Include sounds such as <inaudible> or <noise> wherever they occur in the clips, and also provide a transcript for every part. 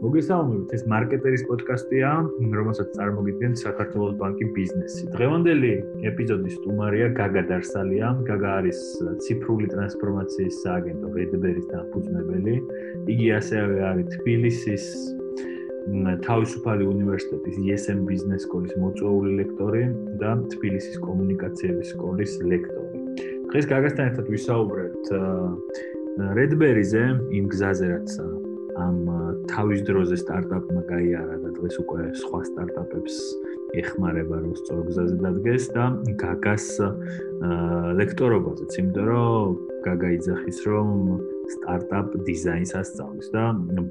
მოგესალმებით, ეს მარკეტერის პოდკასტია, რომელსაც წარმოგიდგენთ საქართველოს ბანკი ბიზნესი. დღევანდელი ეპიზოდის სტუმარია გაგა დარსალია. გაგა არის ციფრული ტრანსფორმაციის სააგენტო Redberry-ის დამფუძნებელი. იგი ასევე არის თბილისის თავისუფალი უნივერსიტეტის ESM ბიზნეს სკოლის მოწვეული ლექტორი და თბილისის კომუნიკაციების სკოლის ლექტორი. დღეს გაგასთან ერთად ვისაუბრებთ Redberry-ზე, იმ გზაზე, რაც ამ თავის დროზე სტარტაპმა გაიარა და დღეს უკვე სხვა სტარტაპებს ეხმარება რომ სწორ გზაზე დადგეს და გაგას ლექტორობაზეც, იმიტომ რომ გაგა იძახის რომ სტარტაპ დიზაინს ასწავლის და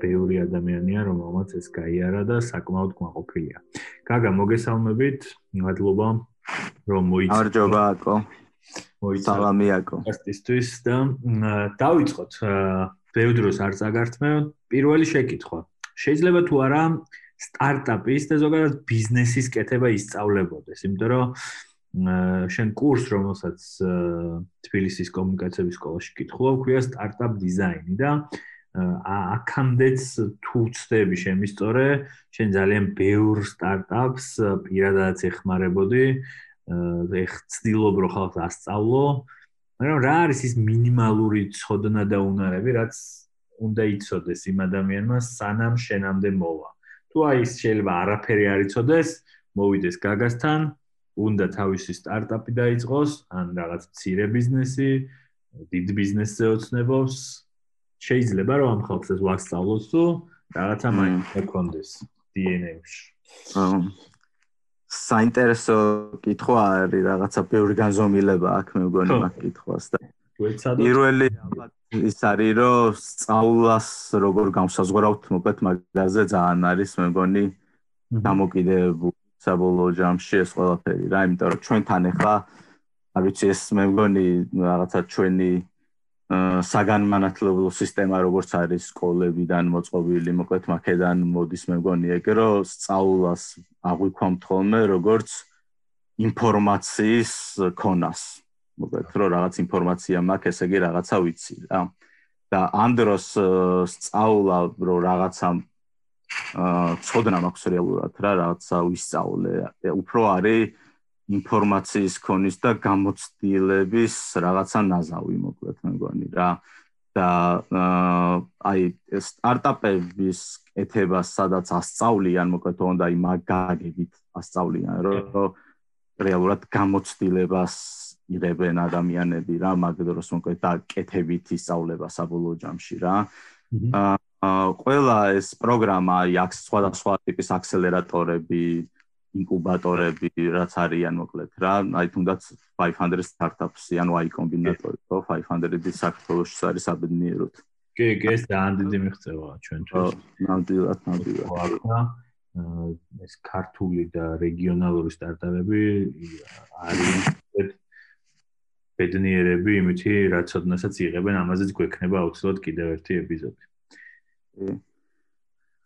ბევრი ადამიანია რომელმაც ეს გაიარა და საკმაოდ კმაყოფილია. გაგა მოგესალმებით, მადლობა რომ მოიწ. მარჯობა აკო. მოიწ. სალამი აკო. პასტისთვის და დავიწყოთ. ბევრ დროს არ წაგართმევ. პირველი შეკითხვა. შეიძლება თუ არა სტარტაპის და ზოგადად ბიზნესის კეთება ისწავლებოდეს, იმიტომ რომ შენ კურს რომელსაც თბილისის კომუნიკაციების სკოლაში კითხულობ, ქვია სტარტაპ დიზაინი და აქამდეც თუ ცდები შემისწორე, შენ ძალიან ბევრ სტარტაპს პირადადაც ეხმარებოდი, ეხ ცდილობ რომ ხალხს ასწავლო, მაგრამ რა არის ის მინიმალური ცოდნა და უნარები, რაც უნდა იცოდეს იმ ადამიანმა სანამ შენამდე მოვა. თუ აი ის შეიძლება არაფერი არ იცოდეს, მოვიდეს გაგასთან, უნდა თავისი სტარტაპი დაიწყოს, ან რაღაც მცირე ბიზნესი, დიდ ბიზნესზე ოცნებობს, შეიძლება რომ ამ ხალხს ეს ვასწავლოს თუ რაღაცა მაინც ექონდეს DNA-ში. აა საინტერესო კითხვა არის რაღაცა ბევრი განზომილება აქ მე მგონი მაგ კითხვას და პირველი ალბათ ის არის რომ სწავლას როგორ გავსაზღვრავთ მოკლედ მაგაზე ძალიან არის მე მგონი დამოკიდებული საბოლოო ჯამში ეს ყველაფერი რა იმიტომ რომ ჩვენთან ახლა არ ვიცი ეს მე მგონი რაღაცა ჩვენი საგანმანათლებლო სისტემა როგორც არის სკოლებიდან მოწყობილი, მოკლედ მაქედან მოდის მე მგონი ეგ რომ სწავლას აღვიქვამთ ხოლმე როგორც ინფორმაციის ქონას. მოკლედ რომ რაღაც ინფორმაცია მაქვს, ესე იგი რაღაცა ვიცი რა. და ამ დროს სწავლა რომ რაღაცა აა ცოდნა მაქვს რეალურად რა, რაღაცა ვისწავლე. უფრო არის ინფორმაციის ქონის და გამოცდილების რაღაცა ნაზავი მოკლედ მე მგონი რა. და აი სტარტაპების ეთება სადაც ასწავლიან მოკლედ თუნდა აი მაგაგებით ასწავლიან რომ რეალურად გამოცდილებას იღებენ ადამიანები რა მაგ დროს მოკლედ და კეთებით ისწავლება საბოლოო ჯამში რა. აა ყველა ეს პროგრამა აი აქ სხვადასხვა ტიპის აქსელერატორები ინკუბატორები რაც არიან მოკლედ რა. აი თუნდაც 500 startups-ი ანუ აი კომბინატორი ხო 500-ის საქართველოს არის საბედნიეროდ კი კი ეს ძალიან დიდი მიღწევა ჩვენთვის ნამდვილად ნამდვილად. ხო ეს ქართული და რეგიონალური სტარტაპები არის ბედნიერები იმითი რაც ოდნასაც იღებენ ამაზეც გვექნება აუცილებლად კიდევ ერთი ეპიზოდი. კი.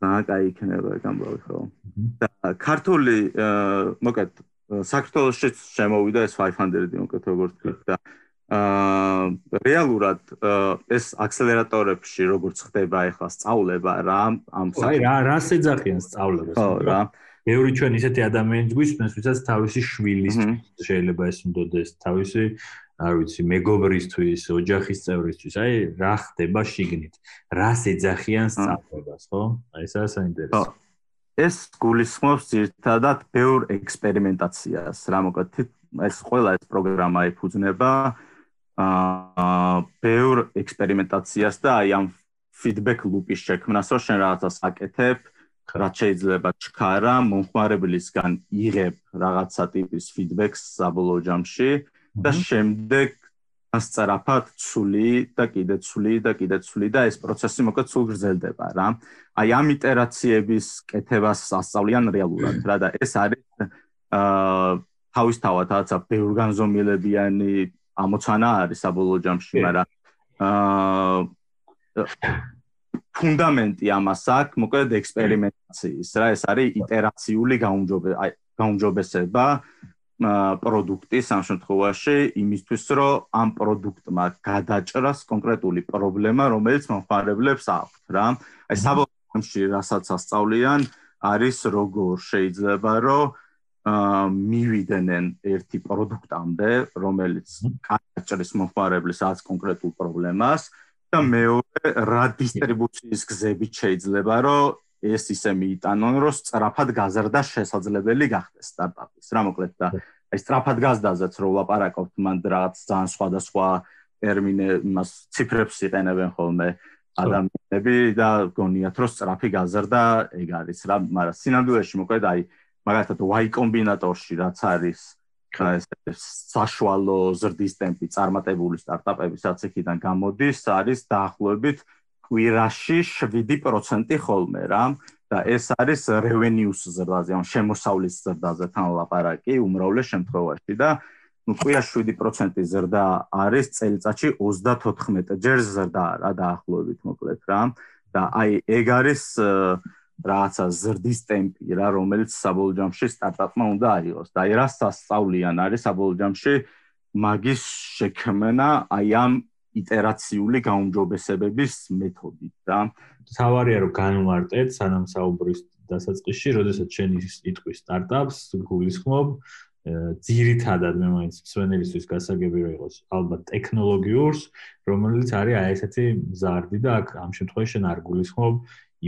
მაგაი იქნება გამბავი ხო. და ქართული მოკეთ საქართველოსში შემოვიდა ეს 500 მოკეთ როგორც თქვით და აა რეალურად ეს აქსელერატორებში როგორც ხდება ახლა სწავლება რა ამ აი რა რას ეძახიან სწავლებას ხო რა მეური ჩვენ ისეთი ადამიანს გვისმენს ვისაც თავისი შვილის შეიძლება ეს უნდადეს თავისი არ ვიცი, მეგობრისთვის, ოჯახის წევრისთვის, აი რა ხდება შიგნით? რას ეძახიან სწავლებას, ხო? აი ესაა საინტერესო. ეს გულისხმობს ერთადად ბევრ ექსპერიმენტაციას, რა მოკლედ ეს ყველა ეს პროგრამა ეფუძნება აა ბევრ ექსპერიმენტაციას და აი ამ ფიდბექ ლუპის შექმნას, რომ შენ რაღაცას აკეთებ, რაც შეიძლება ჩქარა, მომხმარებლისგან იღებ რაღაცა ტიპის ფიდბექს საბოლოო ჯამში. და შემდეგ ასწრაფად ცული და კიდე ცული და კიდე ცული და ეს პროცესი მოკლედ სულ გრძელდება რა. აი ამ იტერაციების კეთებას ასწავლიან რეალურად რა და ეს არის აა თავისთავად რაღაცა ბევრგანზომილებიანი ამოცანა არის საბოლოო ჯამში, მაგრამ აა ფუნდამენტი ამას აქვს მოკლედ ექსპერიმენტაციის რა ეს არის იტერაციული გაუმჯობესება აი გაუმჯობესება პროდუქტის ამ შემთხვევაში იმისთვის რომ ამ პროდუქტმა გადაჭრას კონკრეტული პრობლემა რომელიც მომხმარებლებს აქვს რა. აი საბოლოო ამში რასაც ასწავლიან არის როგორ შეიძლება რომ მივიდნენ ერთი პროდუქტამდე, რომელიც კარაჭრის მომხმარებლის ას კონკრეტულ პრობლემას და მეორე რა დისტრიბუციის გზებით შეიძლება რომ ეს ისე მიიტანონ, რომ სწრაფად გაზრდა შესაძლებელი გახდეს სტარტაპის. რა მოკლედ და აი სწრაფად გაზრდაზეც რო ლაპარაკობთ, მან რაღაც ძალიან სხვადასხვა ტერმინე იმას ციფრებს იყენებენ ხოლმე ადამიანები და გონიათ რომ სწრაფი გაზრდა ეგ არის რა, მაგრამ სინამდვილეში მოკლედ აი მაგალითად Y კომბინატორში რაც არის ეს საშუალო ზრდის ტემპი წარმატებული სტარტაპების აცექიდან გამოდის არის დაახლოებით კვირაში 7% ხოლმე რა. და ეს არის revenues ზრდაზე, ან შემოსავლის ზრდაზე თან ლაპარაკი უმრავლეს შემთხვევაში და ну კვირაში 7% ზრდა არის წელიწადში 34 ჯერ ზრდა რა დაახლოებით მოკლედ რა. და აი ეგ არის რაცა ზრდის ტემპი რა რომელიც საბოლოო ჯამში სტარტაპმა უნდა აიღოს. და აი რას ასწავლიან არის საბოლოო ჯამში მაგის შექმნა აი ამ იტერაციული გაუმჯობესებების მეთოდით და თავარია რომ განვარტეთ სანამ საუბრის დასაწყისში, როდესაც შენ ის იტყვის სტარტაპს, გულისხმობ ძირითადად მე მაინც სვენელისთვის გასაგები რომ იყოს ალბათ ტექნოლოგიურს, რომელიც არის აი ესეთი ზარდი და აქ ამ შემთხვევაში შენ არ გულისხმობ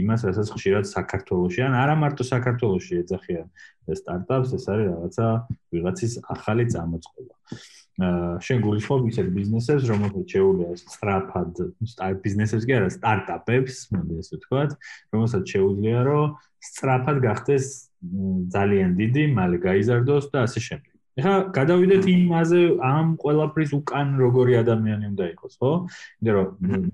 იმას, რასაც ხშირად საქართველოსში ან არა მარტო საქართველოსში ეძახიან სტარტაპს, ეს არის რაღაცა ვიღაცის ახალი წამოწყობა. აა შენ გულისხმობ ისეთ ბიზნესებს, რომელთაც შეუძლია სწრაფად სტარტ ბიზნესებს კი არა, სტარტაპებს, მოდი ასე ვთქვათ, რომელსაც შეუძლია რომ სწრაფად გახდეს ძალიან დიდი, მალე გაიზარდოს და ასე შემდეგ. ეხლა გადავიდეთ იმაზე, ამ ყველაფრის უკან როგორი ადამიანი უნდა იყოს, ხო? იმიტომ რომ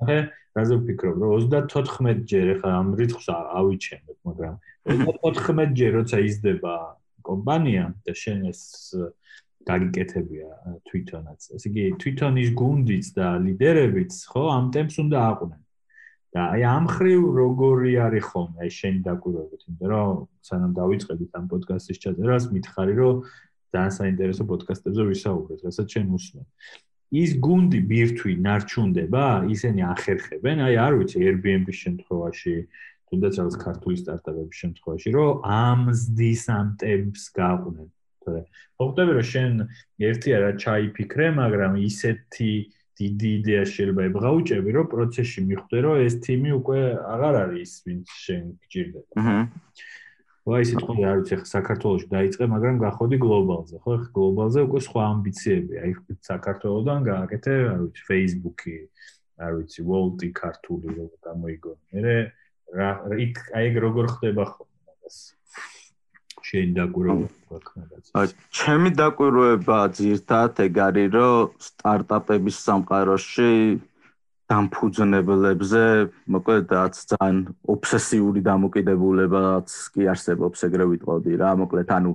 მე რაზე ვფიქრობ, რომ 34 ჯერ ეხლა ამ რიცხვს ავიჩენებ, მაგრამ 34 ჯერ როცა იზრდება კომპანია და შენ ეს გაგიკეთებია თვითონაც. ესე იგი, თვითონ ის გუნდიც და ლიდერებიც, ხო, ამ ტემპს უნდა აყვნენ. და აი ამ ხრივ როგორი არის ხოლმე აი შენ დაკვირვებით, იმიტომ რომ სანამ დავიწყებთ ამ პოდკასტის ჩაწერას, მითხარი რომ ძალიან საინტერესო პოდკასტებზე ვისაუბრეთ, რასაც შენ უსმენ. ის გუნდი ბირთვი ნარჩუნდება, ისინი ახერხებენ, აი არ ვიცი Airbnb-ის შემთხვევაში, თუნდაც რაღაც ქართული სტარტაპების შემთხვევაში, რომ ამ ზდის ამ ტემპს გაყვნენ. თორე ხვდები რომ შენ ერთი არა ჩაიფიქრე, მაგრამ ისეთი დიდი იდეა შეიძლება ებღაუჭები, რომ პროცესში მიხვდე, რომ ეს თიმი უკვე აღარ არის ვინც შენ გჭირდება. აჰა. ვაი სიტყვი არ ვიცი ხა საქართველოს დაიწყე, მაგრამ გახოდი გლობალზე, ხო? ხა გლობალზე უკვე სხვა ამბიციები, აი საქართველოსდან გააკეთე, არ ვიცი, Facebook-ი, არ ვიცი, Volt-ი ქართული როგორ გამოიგო. მე რა იქ აი როგორ ხდება ხოლმე მაგას. შენ დაკვირვება გვაქვს. აი, ჩემი დაკვირვება ძირთად ეგ არის, რომ სტარტაპების სამყაროში დამფუძნებლებზე, მოკლედ რაც ძალიან ობსესიური დამოკიდებულებაც კი არსებობს, ეგრე ვიტყოდი რა, მოკლედ ანუ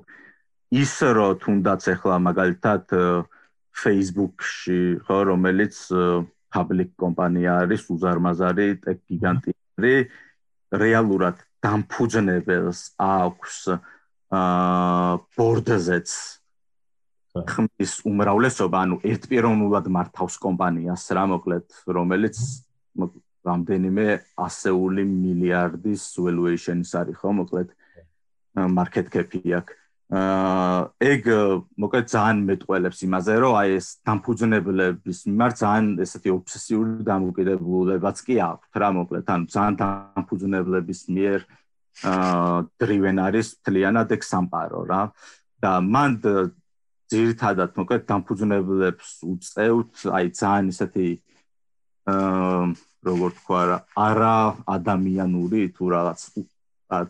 ის რომ თუნდაც ახლა მაგალითად Facebook-ში, ხო, რომელიც public კომპანია არის, უზარმაზარი ტექ გიგანტი არის, რეალურად დამფუძნებელს აქვს აა ბორდზეც ხმის უმრავლესობა, ანუ ერთპიროვნულად მართავს კომპანიას რა მოკლედ, რომელიც რამდენიმე ასეული მილიარდის valuation-ის არის ხო მოკლედ market cap-ი აქვს. აა ეგ მოკლედ ძალიან მეტყველებს იმაზე, რომ აი ეს დამფუძნებლების მიმართ ძალიან ესეთი ობსესიური დამოკიდებულებაც კი აქვს რა მოკლედ, ანუ ძალიან დამფუძნებლების მიერ აა driven არის თლიანად ეგ სამყარო რა. და მან ძირითადად მოკლედ დამფუძნებლებს უწევთ აი ძალიან ისეთი აა როგორ თქვა რა არა ადამიანური თუ რაღაც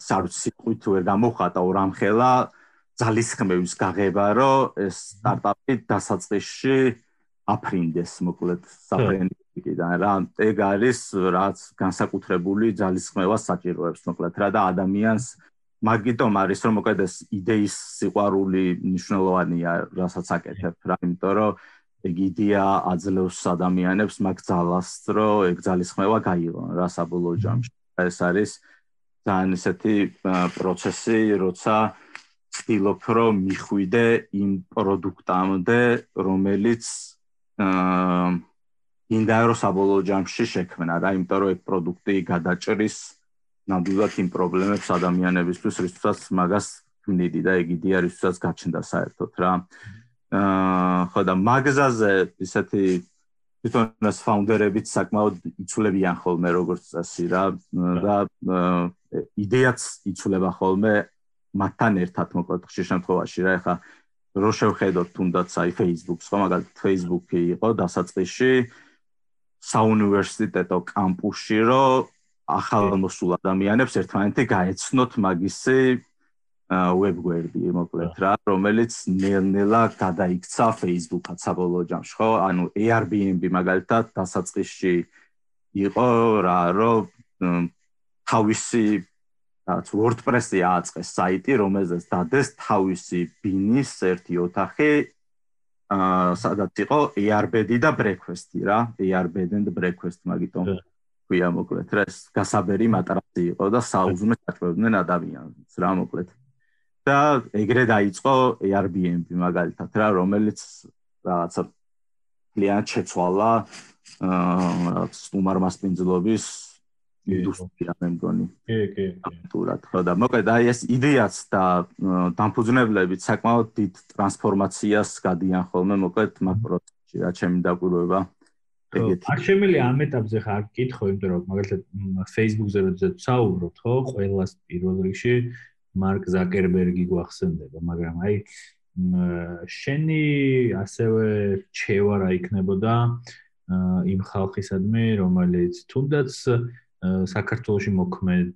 სარციკით ვერ გამოხატა ორამხელა ძალისხმევის გაღება რომ ეს სტარტაპი დასაწყისში აფრინდეს მოკლედ საფრენიკიდან რა ეგ არის რაც განსაკუთრებული ძალისხმევას საჭიროებს მოკლედ რა და ადამიანს მაგიტომ არის რომ მოკლედ ეს იდეის სიყვარული მნიშვნელოვანია რასაც აკეთებ რა იმიტომ რომ ეგ იდეა აძლევს ადამიანებს მაგ ძალას რომ ეგ ძალისხმევა გაიღონ რა საბოლოო ჯამში. ეს არის ძალიან ისეთი პროცესი როცა ცდილობ რომ მიხვიდე იმ პროდუქტამდე რომელიც აა ინდა რომ საბოლოო ჯამში შექმნა რა იმიტომ რომ ეგ პროდუქტი გადაჭრის ნამდვილად იმ პრობლემებს ადამიანებისთვის, რისთვისაც მაგას ქმნიდი და ეგიდი არის, რისთვისაც გაჩნდა საერთოდ რა. აა ხო და მაგაზაზე ისეთი თვითონაც ფაუნდერებიც საკმაოდ იცვლებიან ხოლმე როგორც წესი რა. და იდეაც იცვლება ხოლმე მათთან ერთად მოკლედ ხშირ შემთხვევაში რა. ეხა რო შევხედოთ თუნდაც აი Facebook-ს ხო მაგალითად Facebook-ი იყო დასაწყისში საუნივერსიტეტო კამპუსში რო ახალ მოსულ ადამიანებს ერთმანეთი გაეცნოთ მაგისი webguard-ი მოკლედ რა, რომელიც ნელ-ნელა გადაიქცა Facebook-ად საბოლოო ჯამში, ხო? ანუ Airbnb მაგალითად დასაწყისში იყო რა, რომ თავისი რაც WordPress-ი ააწყეს საიტი, რომელზეც დადეს თავისი ბინის ერთი ოთახი აა სადაც იყო Airbnb და Breakfast-ი რა, Airbnb and Breakfast მაგიტომ ქვია მოკლედ რა, ეს გასაბერი მატრაცი იყო და საუზმეს აჭრებდნენ ადამიანს რა მოკლედ. და ეგრე დაიწყო Airbnb მაგალითად რა რომელიც რაღაცა კლიენტ შეცვალა აა სტუმარმასპინძლობის ინდუსტრია მე მგონი. კი, კი. აქტურად ხო და მოკლედ აი ეს იდეაც და დამფუძნებლებით საკმაოდ დიდ ტრანსფორმაციას გადიან ხოლმე მოკლედ მაგ პროცესში რა ჩემი დაკვირვება. ეგეთი. არ შემიძლია ამ ეტაპზე ხარ კითხო, იმიტომ რომ მაგალითად Facebook-ზე როდესაც საუბრობთ, ხო, ყველას პირველ რიგში მარკ ზაკერბერგი გვახსენდება, მაგრამ აი შენი ასევე ჩევარა იქნებოდა იმ ხალხისადმი, რომელიც თუნდაც საქართველოსი მოქმედ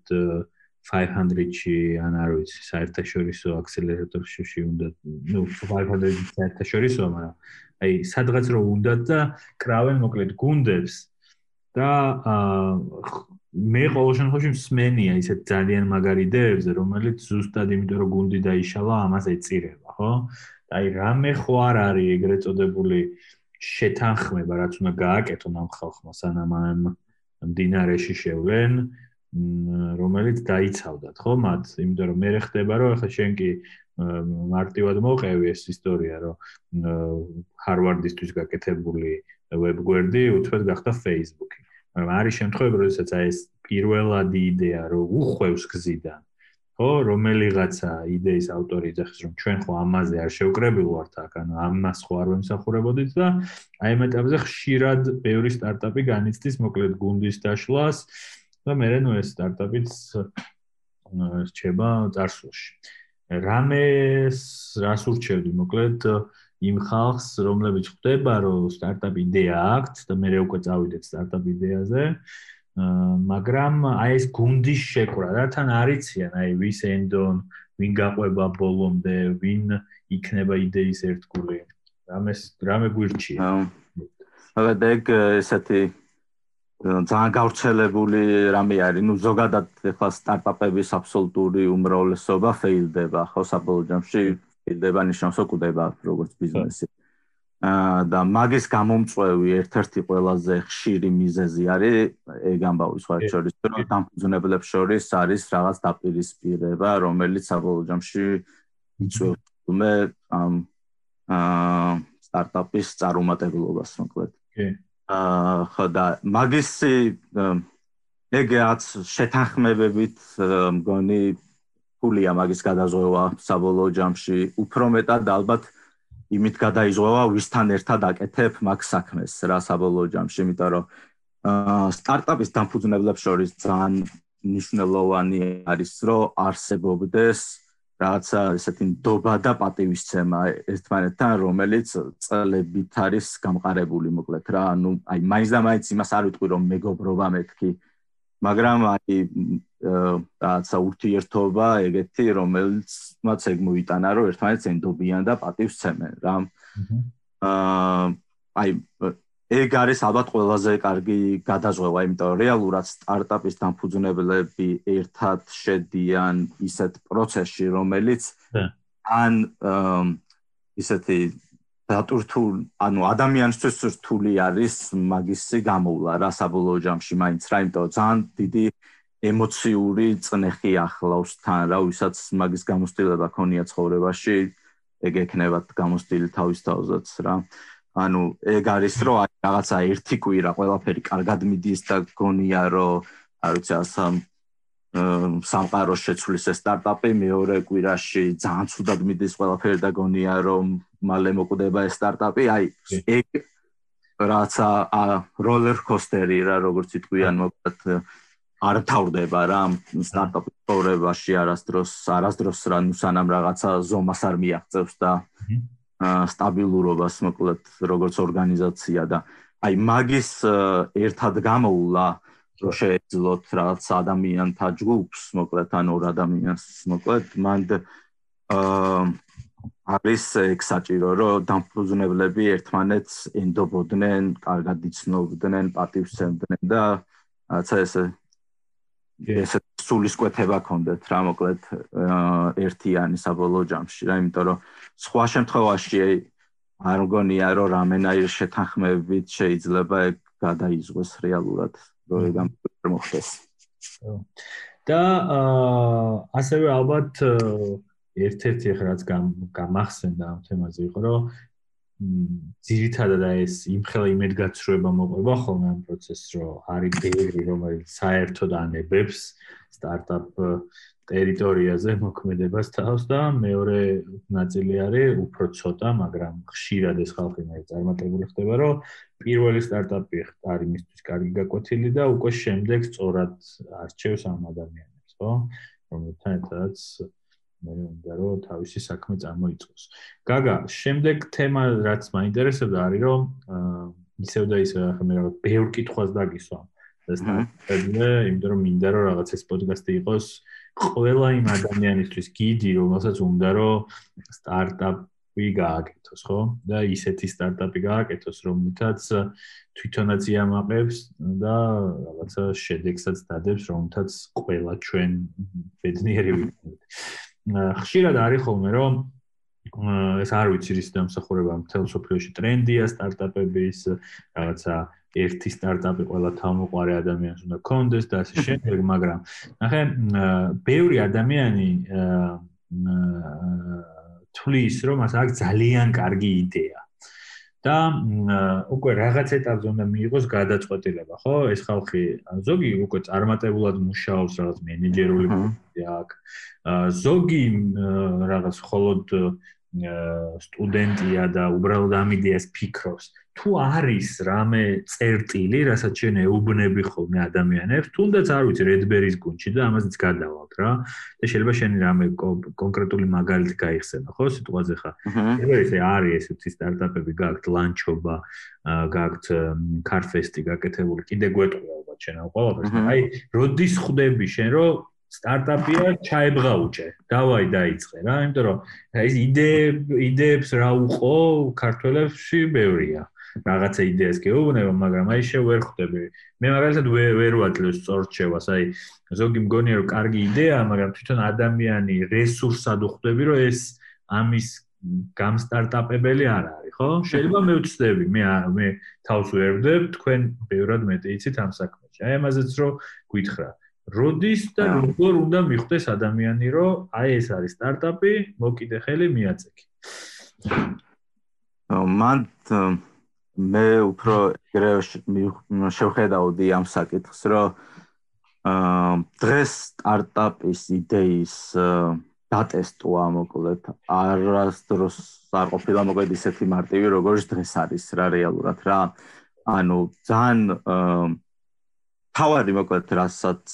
500-ში ან არ ვიცი, საერთაშორისო აქსელერატორში უნდა, ну, 500-ში საერთაშორისო, მაგრამ აი სადღაც რო უნდა და კრავენ მოკლედ გუნდებს და აა მე ყოველ შემთხვევაში მსმენია ისეთ ძალიან მაგარი იდეებზე, რომელიც ზუსტად იმიტომ რომ გუნდი დაიშალა, ამას ეწირება, ხო? აი რამე ხო არ არის ეგრეთ წოდებული შეთანხმება, რაც უნდა გააკეთონ ამ ხალხმა სანამ ამ დინარეში შევლენ, რომელიც დაიცავდათ, ხო, მათ, იმიტომ რომ მე ხდება რომ ახლა შენ კი მარტივად მოყევი ეს ისტორია, რომ ჰარვარდისთვის გაკეთებული ვებგვერდი უთვეთ გახდა Facebook-ი. მაგრამ არის შემთხვევები, როდესაც აი ეს პირველადი იდეა რო უხვევს გზიდან, ხო, რომელიღაცა იდეის ავტორი ძახის რომ ჩვენ ხო ამაზე არ შევკრებილ ვართ აქ, ანუ ამას ხო არ ვემსახურებოდით და აი ამ ეტაპზე ხშირად ბევრი სტარტაპი განიცდის მოკლედ გუნდის დაშლას და მე რენო ეს სტარტაპიც რჩება წარსულში. რამეს რას ურჩევდი? მოკლედ იმ ხალხს, რომლებიც ხვდება, რომ სტარტაპ იდეა აქვს და მე უკვე წავიდეთ სტარტაპ იდეაზე, მაგრამ აი ეს გუნდის შეკრა, რა თან არიციან, აი ვის ენდონ, ვინ გაყვება ბოლომდე, ვინ იქნება იდეის ერთგული. რამეს რამე გვირჩია. აა ეგ ესეთი ძალიან გავრცელებული რამე არის. ნუ ზოგადად ახლა სტარტაპების აბსოლუტური უმრავლესობა ფეილდება, ხო საბოლოო ჯამში იდება ნიშნავს ოკვდება როგორც ბიზნესი. აა და მაგის გამომწვევი ერთ-ერთი ყველაზე ხშირი მიზეზი არის ეგ ამბავი სხვა შორის, რომ დამფუძნებლებს შორის არის რაღაც დაპირისპირება, რომელიც საბოლოო ჯამში იწვევს თუმე ამ აა სტარტაპის წარუმატებლობას მოკლედ. კი. აა და მაგისი ეგეაც შეთანხმებებით მგონი ფულია მაგის გადაზღვა საბოლოო ჯამში. უფრო მეტად ალბათ იმით გადაიზღვა ვისთან ერთად აკეთებ მაგ საქმეს რა საბოლოო ჯამში იმიტომ რომ სტარტაპის დამფუძნებლებს შორის ძალიან ნიშნულოვანი არის რომ არსებობდეს რაღაცა ესეთი ნდობა და პატივისცემა ერთმანეთთან რომელიც წლებით არის გამყარებული მოკლედ რა. ანუ აი მაინც და მაინც იმას არ ვიტყვი რომ მეგობრობა მეთქი. მაგრამ აი რაღაცა ურთიერთობა ეგეთი რომელიც მათ ეგ მოიტანა რომ ერთმანეთს ენდობიან და პატივს ცემენ რა. აა აი ეგ არის ალბათ ყველაზე კარგი გადაზღვა იმიტომ რომ რეალურად სტარტაპის დამფუძნებლები ერთად შედიან ისეთ პროცესში რომელიც ან ისეთი დატურთულ ანუ ადამიანისთვის რთული არის მაგისი გამოვლა რა საბოლოო ჯამში მაინც რა იმიტომ ძალიან დიდი ემოციური წნეხი ახლავს თან რა ვისაც მაგის გამოსტილება ქონია ცხოვრებაში ეგ ექნება გამოსტილი თავის თავზეც რა ანუ ეგ არის რომ აი რაღაცა ერთი კვირა ყველაფერი კარგად მიდის და გონია რომ არ ვიცი ასა სამყაროს შეცვლის ეს სტარტაპი მეორე კვირაში ძალიან ცუდად მიდის ყველაფერი და გონია რომ მალე მოკვდება ეს სტარტაპი აი ეგ რაცა როლერ კოსტერი რა როგორც იტყვიან მოკლედ არ თავდება რა სტარტაპის პროგრამაში არასდროს არასდროს რა ნუ სანამ რაღაცა ზომას არ მიაღწევს და სტაბილურობას მოკლედ როგორც ორგანიზაცია და აი მაგის ერთად გამოულა რომ შეეძლოთ რაღაც ადამიანთა ჯგუფს მოკლედ ან ორ ადამიანს მოკლედ მანდ აა არის ეგ საჭირო რომ დამფუძნებლები ერთმანეთს ენდობოდნენ, კარგად იცნობდნენ, პატივცემდნენ და რაცა ესე ესე სულისკვეთება ქონდეთ რა მოკლედ ერთიანი საბოლოო ჯამში რა იმიტომ რომ სხვა შემთხვევაში არ მგონია რომ რამენაირ შეთანხმებით შეიძლება ეგ გადაიზღოს რეალურად რომ ეგ მოხდეს. და ასევე ალბათ ერთ-ერთი ხა რაც გამახსენდა ამ თემაზე იყო რომ ძირითადად ეს იმხელა იმედგაცრუება მოყვება ხოლმე ამ პროცესს რომ არის ბევრი რომელიც საერთოდ ანებებს სტარტაპ ტერიტორიაზე მოქმედებას თავს და მეორე ნაწილი არის უფრო ცოტა, მაგრამ ხშირად ეს ხალხი მე წარმატებული ხდება, რომ პირველი სტარტაპი არის მისთვის კარგი გაკვეთილი და უკვე შემდეგ სწორად არჩევს ამ ადამიანებს, ხო? რომელთან ერთადაც მე უნდა რომ თავისი საქმე წარმოიწყოს. გაგა, შემდეგ თემა რაც მაინტერესებდა არის რომ ისევ და ისევ ახლა მე რაღაც ბევრ კითხვას დაგისვამ. ეს და იმიტომ რომ მინდა რომ რაღაც ეს პოდკასტი იყოს ყველა იმ ადამიანისთვის გიდი, რომელსაც უნდა რომ სტარტაპი გააკეთოს, ხო? და ისეთი სტარტაპი გააკეთოს, რომელთაც თვითონაც იამაყებს და რაღაცა შედეგსაც დადებს, რომელთაც ყველა ჩვენ ბედნიერი ვიქნებით. ხშირად არის ხოლმე რომ ეს არ ვიცი რის დამსახურება მთელ სოფლიოში ტრენდია სტარტაპების რაღაცა ერთი სტარტაპი ყველა თავმოყარე ადამიანს უნდა კონდეს და ასე შემდეგ, მაგრამ ნახე, ბევრი ადამიანი თulis რომ მას აქვს ძალიან კარგი იდეა. და უკვე რაღაც ეტაპზე უნდა მიიღოს გადაწყვეტილება, ხო? ეს ხალხი ზოგი უკვე წარმატებულად მუშაობს რაღაც მენეჯერული პოზიციაზე აქვს. ზოგი რაღაც холод სტუდენტია და უბრალოდ ამ იდეას ფიქრობს. თუ არის რამე წერტილი, რასაც შენ ეუბნები ხოლმე ადამიანებს, თუნდაც არ ვიცი რედბერის გუნჩი და ამაზეც გადავალთ რა. და შეიძლება შენ რამე კონკრეტული მაგალითი გაიხსენო, ხო, სიტუაციაზე ხა. ეს არის ესეთი სტარტაპები გაქვთ ლანჩობა, გაქვთ კარფესტი გაკეთებული, კიდე გვეტყვი ალბათ შენ ამ ყველაფერს. აი, როდის ხვდები შენ, რომ სტარტაპია ჩაებღაუჭე. დავაი დაიწყე რა, იმიტომ რომ ეს იდეე იდეებს რა უყო ქართველებში ბევრია. რაღაცა იდეას გეუბნება, მაგრამ აი შე ვერ ხვდები. მე მაგალითად ვერ ვაძლევ სწორჩევას, აი ზოგი მგონია რომ კარგი იდეაა, მაგრამ თვითონ ადამიანი რესურსად უხვდები, რომ ეს ამის გამსტარტაპებელი არ არის, ხო? შეიძლება მე ვწდები, მე მე თავს ვერ ვდებ, თქვენ ბევრად მეტი იცით ამ საქმეში. აი ამაზეც რომ გითხრა. როდის და როგორ უნდა მიხვდეს ადამიანი, რომ აი ეს არის სტარტაპი, მოკიდე ხელი მიაწექი. მან მე უფრო შევხედავდი ამ საკითხს, რომ აა დღეს სტარტაპის იდეის დატესტვა მოკლედ არასდროს არ ყოფილა მოკლედ ისეთი მარტივი როგორც დღეს არის რა რეალურად რა. ანუ ძალიან თავარი მოკლედ რასაც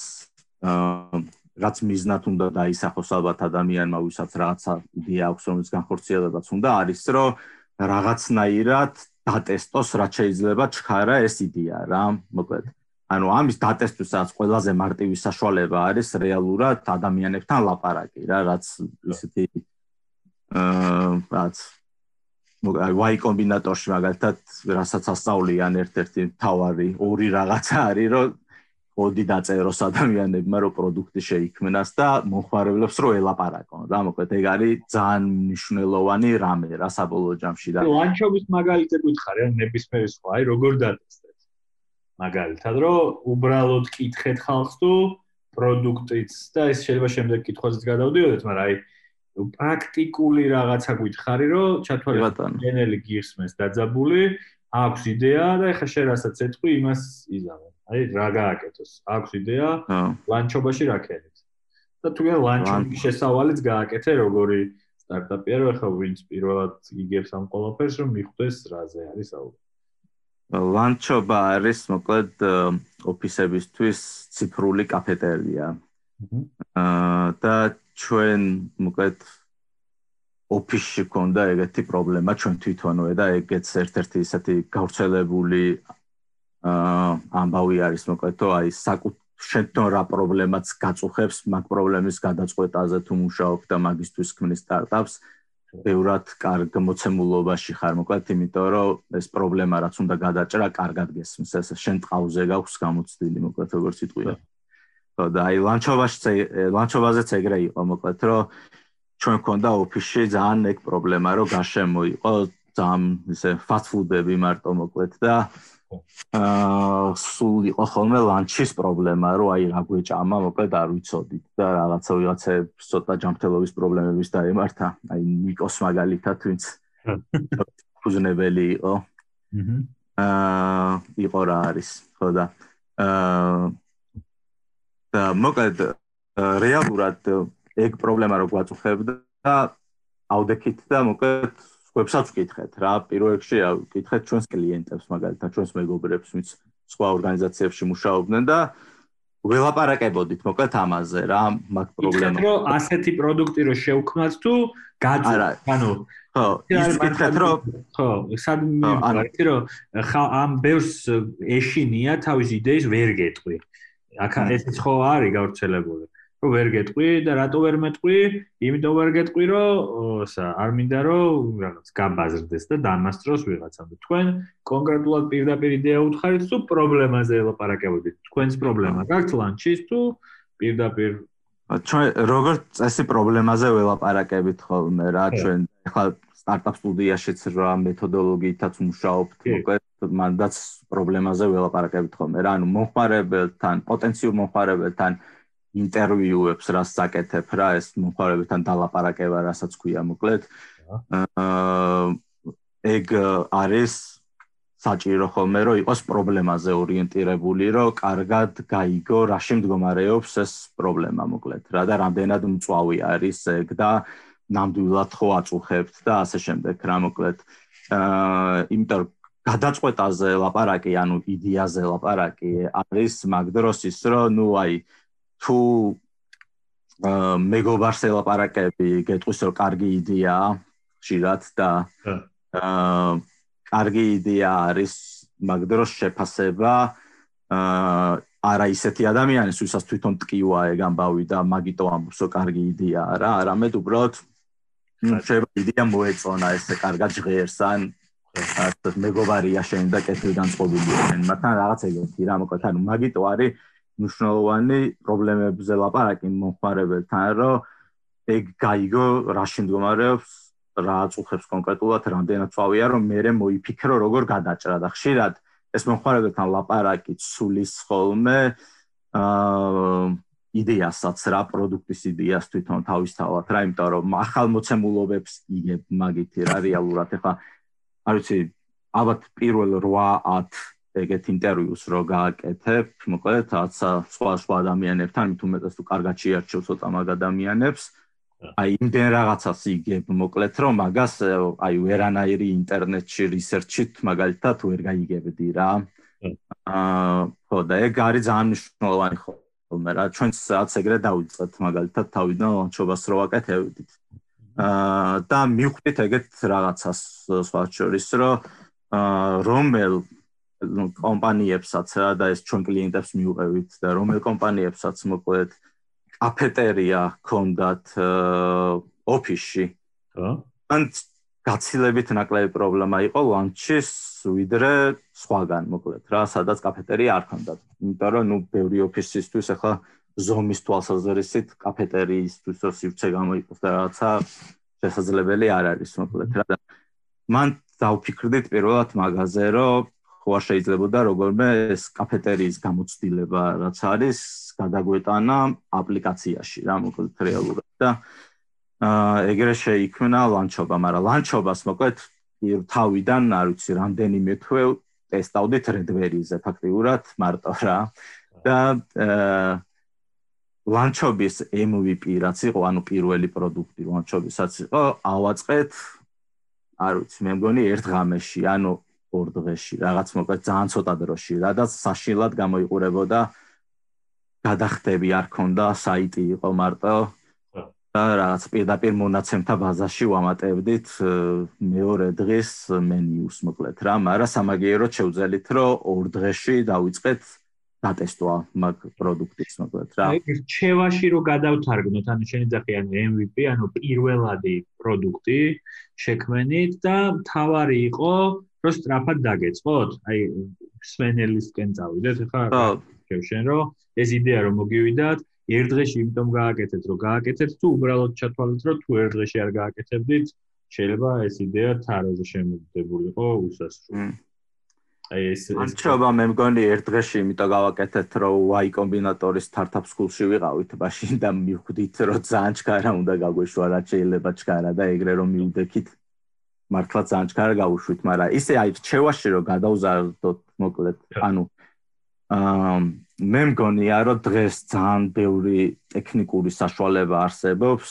რაც მიზნად უნდა დაისახოს ალბათ ადამიანმა ვისაც რაღაცა იდეა აქვს რომელიც განხორციელებაც უნდა არის რომ რაღაცნაირად დატესტოს რაც შეიძლება ჩქარა ეს იდეა რა მოკლედ. ანუ ამის დატესტვისაც ყველაზე მარტივი საშუალება არის რეალურად ადამიანებთან ლაპარაკი რა რაც ისეთი აა რაც ვაი კომბინატორში მაგალითად რასაც ასწავლიან ერთ-ერთი თავარი ორი რაღაცა არის რომ ოდი დაწეროს ადამიანებმა რომ პროდუქტი შეიქმნას და მომხმარებლებს რო ელაპარაკონ. რა მოკლედ ეგ არის ძალიან მნიშვნელოვანი რამე რა საბოლოო ჯამში და ლანჩობის მაგალითზე გითხარი ან ნებისმიერი სხვა აი როგორ დატესტეთ მაგალითად რომ უბრალოდ კითხეთ ხალხს თუ პროდუქტიც და ეს შეიძლება შემდეგ კითხვაზეც გადავდიოდეთ მაგრამ აი პრაქტიკული რაღაცა გითხარი რომ ჩათვალე გენელი გიხსმეს დაძაბული აქვს იდეა და ეხა შენ რასაც ეთქვი იმას იზამო აი რა გააკეთოს? აქვს იდეა ლანჩობაში რა ქენით. და თუ გენ ლანჩში შესავალიც გააკეთე როგორი სტარტაპია რო ახლა ვინც პირველად იგებს ამ ყველაფერს რომ მიხვდეს რაზე არის საუბარი. ლანჩობა არის მოკლედ ოფისებისთვის ციფრული კაფეტერია. აა და ჩვენ მოკლედ ოფისში ქონდა ეგეთი პრობლემა ჩვენ თვითონვე და ეგეც ერთ-ერთი ისეთი გავრცელებული ამბავი არის მოკლედ თო აი საკუთ შენთან რა პრობლემაც გაწუხებს მაგ პრობლემის გადაწყვეტაზე თუ მუშაობ და მაგისტვის ქმნის სტარტაპს ბევრად კარგ მოცემულობაში ხარ მოკლედ იმიტომ რომ ეს პრობლემა რაც უნდა გადაჭრა კარგად გესმის ეს შენ ტყავზე გაქვს გამოცდილი მოკლედ როგორც იტყვია ხო და აი ლანჩობაში ლანჩობაზეც ეგრე იყო მოკლედ რომ ჩვენ ქონდა ოფისში ძალიან ეგ პრობლემა რომ გარშემო იყო ძალიან ისე ფასტ ფუდები მარტო მოკლედ და აა სულ იყო ხოლმე ლანჩის პრობლემა რომ აი რა გვეჭამა მოკლედ არ ვიცოდით და რაღაცა ვიღაცებს ცოტა ჯანმრთელობის პრობლემების დაემართა. აი ნიკოს მაგალითად ვინც <laughs> ფუზნებელი იყო. აა იყო რა არის ხო და აა და მოკლედ რეალურად ეგ პრობლემა რო გვაწუხებდა და აუდექით და მოკლედ ვებსაც ვკითხეთ რა პირველ რიგში ვკითხეთ ჩვენს კლიენტებს მაგალითად ჩვენს მეგობრებს ვინც სხვა ორგანიზაციებში მუშაობდნენ და ველაპარაკებოდით მოკლედ ამაზე რა მაგ პრობლემა რომ ასეთი პროდუქტი რო შევქმნათ თუ გაძვირ ანუ ხო ის ვკითხეთ რომ ხო სად მივიდა რომ ამ ბევრს ეშინია თავის იდეის ვერ გეტყვი. აქ ესეც ხო არის გავრცელებული რომ ვერ გეტყვი და რატო ვერ მეტყვი? იმიტომ ვერ გეტყვი, რომ ისა არ მინდა რომ რაღაც გაბაზრდეს და დამასწროს ვიღაცამ. თქვენ კონკრეტულად პირდაპირ იდეა უთხარით თუ პრობლემაზე ელაპარაკებოდით? თქვენს პრობლემა გაქვთ ლანჩის თუ პირდაპირ ჩვენ როგორ წესი პრობლემაზე ველაპარაკებით ხოლმე რა ჩვენ ახლა სტარტაპ სტუდიაშიც რა მეთოდოლოგიითაც მუშაობთ მოკლედ მანდაც პრობლემაზე ველაპარაკებით ხოლმე რა ანუ მომხმარებელთან პოტენციურ მომხმარებელთან ინტერვიუებს რას საკეთებ რა ეს მომხმარებელთან დალაპარაკება რასაც ქვია მოკლედ. აა ეგ არის საჭირო ხოლმე რომ იყოს პრობლემაზე ორიენტირებული რომ კარგად გაიგო რა შემდგომარეობს ეს პრობლემა მოკლედ რა და რამდენად მწვავი არის ეგ და ნამდვილად ხო აწუხებთ და ასე შემდეგ რა მოკლედ. აა იმიტომ გადაწყვეტაზე ლაპარაკი ანუ იდეაზე ლაპარაკი არის მაგ დროს ის რომ ნუ აი თუ მეგობარს ელაპარაკები გეტყვის რომ კარგი იდეაა ხშირად და აა კარგი იდეა არის მაგ დროს შეფასება აა არა ისეთი ადამიანის ვისაც თვითონ ტკივა ეგ ამბავი და მაგიტო ამბობს რომ კარგი იდეაა რა არამედ უბრალოდ შეიძლება იდეა მოეწონა ესე კარგად ჟღერს ან ასე მეგობარია შენ და კეთილგან წყობილია შენ მაგრამ რაღაც ეგეთი რა მოკლედ ანუ მაგიტო არის მნიშვნელოვანი პრობლემებზე ლაპარაკი მომხმარებელთან, რომ ეგ გაიგო რა შემდგომარეობს, რა აწუხებს კონკრეტულად, რამდენად წავია, რომ მე მოიფიქრო როგორ გადაჭრა და ხშირად ეს მომხმარებელთან ლაპარაკი ცulis ხოლმე აა იდეასაც რა პროდუქტის იდეას თვითონ თავისთავად რა იმიტომ რომ ახალ მოცემულობებს იგებ მაგითი რა რეალურად ეხა არ ვიცი ალბათ პირველ 8-10 ეგეთ ინტერვიუს რო გააკეთებ, მოკლედ რაცა სხვა სხვა ადამიანებთან, მით უმეტეს თუ კარგად შეარჩევ ცოტა მაგ ადამიანებს, აი იმდენ რაღაცას იგებ, მოკლედ რომ მაგას აი ვერანაირი ინტერნეტში რისერჩით მაგალითად ვერ გაიგებდი რა. აა ხო და ეგ არის ძალიან მნიშვნელოვანი ხოლმე რა, ჩვენც რაც ეგრე დავიწყეთ მაგალითად თავიდან ლანჩობას რო ვაკეთებდით. აა და მივხვდით ეგეთ რაღაცას სხვა შორის რომ აა რომელ კომპანიებსაც რა და ეს ჩვენ კლიენტებს მიუყევით და რომელ კომპანიებსაც მოკლედ კაფეტერია ქონდათ ოფისში. ხო? ან გაცილებით ნაკლები პრობლემა იყო ლანჩის ვიდრე სხვაგან მოკლედ რა, სადაც კაფეტერია არ ქონდათ. იმიტომ რომ ნუ ბევრი ოფისისთვის ახლა ზომის თვალსაზრისით კაფეტერიისთვის სივრცე გამოიყოს და რაღაცა შესაძლებელი არ არის მოკლედ რა და მან დავფიქრდით პირველად მაღაზე რომ ხო არ შეიძლებოდა როგორმე ეს კაფეტერიის გამოცდილება რაც არის გადაგვეტანა აპლიკაციაში რა მოკლედ რეალურად და აა ეგრე შეიქმნა ლანჩობა, მაგრამ ლანჩობას მოკლედ თავიდან არ ვიცი რამდენიმე თვე ტესტავდით Redberry-ზე ფაქტიურად მარტო რა. და ლანჩობის MVP რაც იყო, ანუ პირველი პროდუქტი ლანჩობისაც იყო, ავაწყეთ არ ვიცი, მე მგონი ერთ ღამეში, ანუ ორ დღეში, რაღაც მოკლედ ძალიან ცოტა დროში, რადგან საშილად გამოიყურებოდა გადახდები არ ქონდა, საიტი იყო მარტო. და რაღაც პირდაპირ მონაცემთა ბაზაში ვამატებდით მეორე დღეს მენიუს მოკლედ რა, მაგრამ სამაგიეროდ შევძელით, რომ ორ დღეში დავიწყეთ დატესტვა მაგ პროდუქტის მოკლედ რა. აი რჩევაში რო გადავთარგმნოთ, ანუ შენი ძახი ანუ MVP, ანუ პირველადი პროდუქტი შექმენით და თავარი იყო რო სტრაფად დაგეწყოთ. აი სვენელისკენ წავიდეთ ხა? ხო. შენ რო ეს იდეა რომ მოგივიდათ, ერთ დღეში იმიტომ გააკეთეთ, რომ გააკეთეთ თუ უბრალოდ ჩათვალეთ, რომ თუ ერთ დღეში არ გააკეთებდით, შეიძლება ეს იდეა თარაზე შემოდებულიყო უსასრულო. აი ეს არჩევა მე მგონი ერთ დღეში იმიტომ გავაკეთეთ რომ Y კომბინატორის startup school-ში ვიყავით მაშინ და მივხვდით რომ ძალიან ჩქარა უნდა გაგვეშვა რა შეიძლება ჩქარა და ეგრე რომ მივდექით მართლა ძალიან ჩქარა გავუშვით მაგრამ ისე აი რჩევაში რომ გადაუზარდოთ მოკლედ ანუ აა მე მგონია რომ დღეს ძალიან ბევრი ტექნიკური საშუალება არსებობს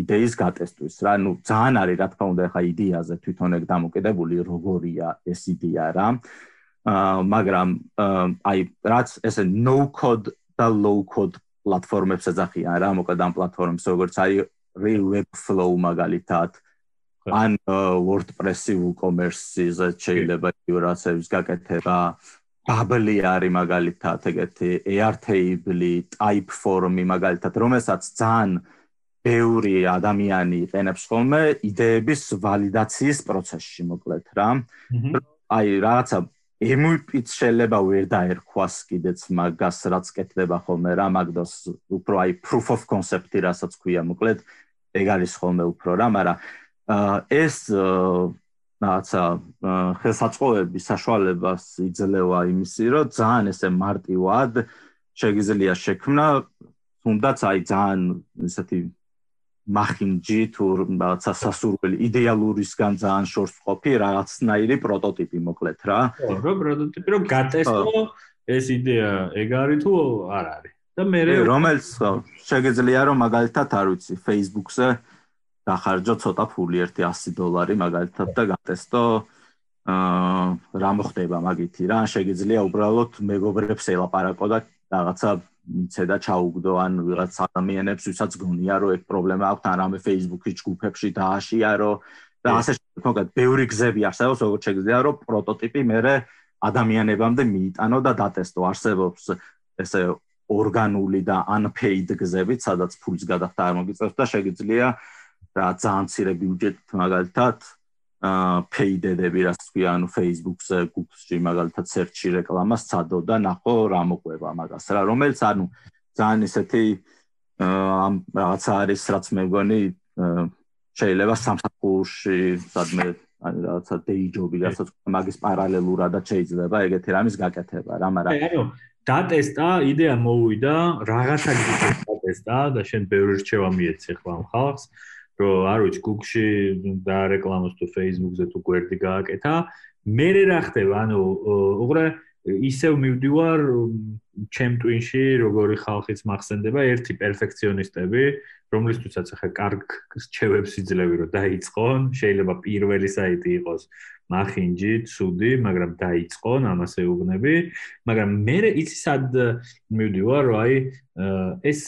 იდეის გატესტვის რა. ნუ ძალიან არის რა თქმა უნდა ხა იდეაზე თვითონ ეგ დამოკიდებული როგორია ეს იდეა რა. აა მაგრამ აი რაც ესე no code და low code პლატფორმებს ეძახიან რა მოკლედ ამ პლატფორმებს როგორც არის real webflow მაგალითად ან WordPress-ი WooCommerce-ზე შეიძლება იურაცების გაკეთება. ბაბლი არის მაგალითად ეგეთი Airtable, Typeform მაგალითად, რომელსაც ძალიან ბევრი ადამიანი იყენებს ხოლმე იდეების ვალიდაციის პროცესში, მოკლედ რა. აი, რაღაცა MVP-ც შეიძლება ვერ დაერქვას კიდეც მაგას, რაც კეთდება ხოლმე რა, მაგდოს უფრო აი proof of concept-ი რასაც ქვია, მოკლედ ეგ არის ხოლმე უფრო რა, მაგრამ ეს რაღაცა ხელსაწყოების საშუალებას იძლევა იმისი, რომ ძალიან ესე მარტივად შეგიძლია შექმნა, თუნდაც აი ძალიან ესეთი მახინჯი თუ რაღაცა სასურველი იდეალურისგან ძალიან შორს ყოფი რაღაცნაირი პროტოტიპი მოკლედ რა. ხო, რო პროტოტიპი რო გატესტო ეს იდეა ეგ არის თუ არ არის. და მე რომელიც შეგიძლია რომ მაგალითად არ ვიცი Facebook-ზე დახარჯო ცოტა ფული 100 დოლარი მაგალითად და გატესტო. აა რა მოხდება მაგითი? რა შეიძლება უბრალოდ მეგობრებს ელაპარაკო და რაღაცა მიცე და ჩაუგდო ან ვიღაც ადამიანებს ვისაც გონია რომ ეგ პრობლემა აქვს ან რამე Facebook-ის ჯგუფებში დააშიარო და ასე კონკრეტ ბევრი გზები არსებობს როგორც შეიძლება რომ პროტოტიპი მეરે ადამიანებამდე მიიტანო და დატესტო. არსებობს ესე ორგანული და unpaid გზებით სადაც ფულს გადახდა არ მოგიწევს და შეიძლება რა ძალიან ცირე ბიუჯეტით მაგალითად აა paid-ები რაც ქვია ანუ Facebook-ზე, Google-ში მაგალითად search-ი რეკლამას წადო და ნახო რა მოყვება მაგას რა. რომელიც ანუ ძალიან ისეთი აა რაღაცა არის რაც მე მგონი შეიძლება სამსახურში სადმე ანუ რაღაცა day job-ი რასაც მაგის პარალელურადაც შეიძლება ეგეთი რამის გაკეთება რა მაგრამ ანუ დატესტა იდეა მოვიდა რაღაცა გიტესტა და შენ ბევრი რჩევა მიეცი ხო ამ ხალხს რომ არ ვიცი Google-ში და რეკლამას თუ Facebook-ზე თუ გვერდი გააკეთა, მე რა ხდება? ანუ უყურე ისევ მივდივარ ჩემ ტვინში, როგორი ხალხიც მახსენდება, ერთი პერფექციონისტები, რომლისთვისაც ახლა კარგ რჩევებს იძლევი რომ დაიწყონ, შეიძლება პირველი საიტი იყოს მახინჯი, ცუდი, მაგრამ დაიწყონ, ამას ეუბნები, მაგრამ მე იცი სად მივდივარ, რომ აი ეს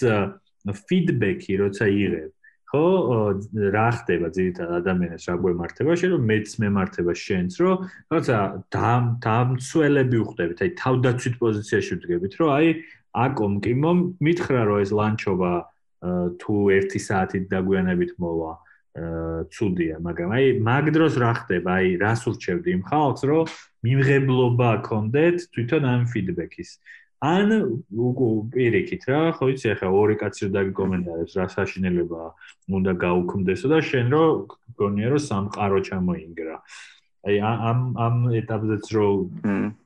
ფიდბექი როცა იღებ ხო რა ხდება ძირითადად ადამიანებს რა გვემართება? შენ რომ მეც მემართება შენს რომ რაღაცა დამცველები უხდებით აი თავდაცვით პოზიციაში ვდგებით რომ აი აკომ კი მომ მითხრა რომ ეს ლანჩობა თუ 1 საათით დაგვიანებით მოვა ცუდია მაგრამ აი მაგ დროს რა ხდება? აი რას ურჩევდი? იმ ხალხს რომ მიმღებლობა გქონდეთ თვითონ ამ ფიდბექის ან უგო პირიქით რა ხო იცი ახლა ორი კაცი დაგიკომენტარებს რა საშინელება უნდა გაუქმდესო და შენ რო გონია რომ სამყარო ჩამოინგრა. აი ამ ამ ეტაპზეც რო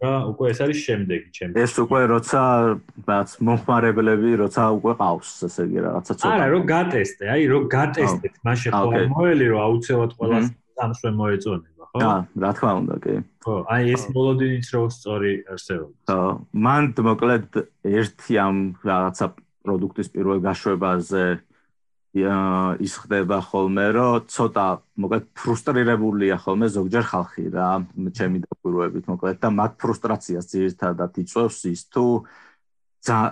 რა უკვე ეს არის შემდეგი ჩემ ეს უკვე როცა რაც მომხმარებლები როცა უკვე ყავს ესე იგი რაღაცა ცოტა არა რო გატესტე აი რო გატესტეთ მაშინ ხო მოელი რომ აუცილებლად ყველა სამსვე მოეწონება ხო? და რა თქმა უნდა, კი. ხო, აი ეს მოლოდინიც რო სწორი არსებობს. ხო, მან მოკლედ ერთი ამ რაღაცა პროდუქტის პირველ გაშვებაზე ის ხდება ხოლმე, რომ ცოტა მოკლედ ფრუსტრირებულია ხოლმე ზოგჯერ ხალხი რა, ჩემი დაკვირვებით მოკლედ და მათ ფრუსტრაციას ძირითადად იწვევს ის თუ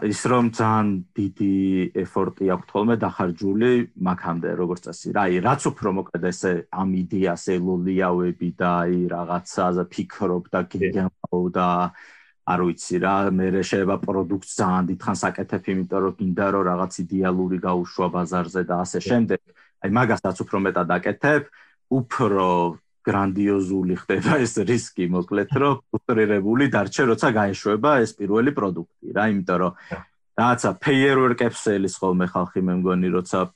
ის რომ ძალიან დიდი ეფორტი აქვს ხოლმე დახარჯული მაგამდე როგორც წესი. რა, აი, რაც უფრო მოკლედ ესე ამ იდეას ელოლიავები და აი რაღაცაზე ფიქრობ და გიგემო და არ ვიცი რა, მე შეიძლება პროდუქტს ძალიან დიდხანს აკეთებ, იმიტომ რომ გინდა რომ რაღაც იდეალური გაუშვა ბაზარზე და ასე შემდეგ. აი მაგასაც უფრო მეტად აკეთებ, უფრო გრანდიოზული ხდება ეს რისკი, მოკლედ რომ ფუტურირებული დარჩე, როცა გაეშვება ეს პირველი პროდუქტი რა, იმიტომ რომ რაცა ფეიერვერკებს ელის ხოლმე ხალხი მე მგონი როცა <laughs>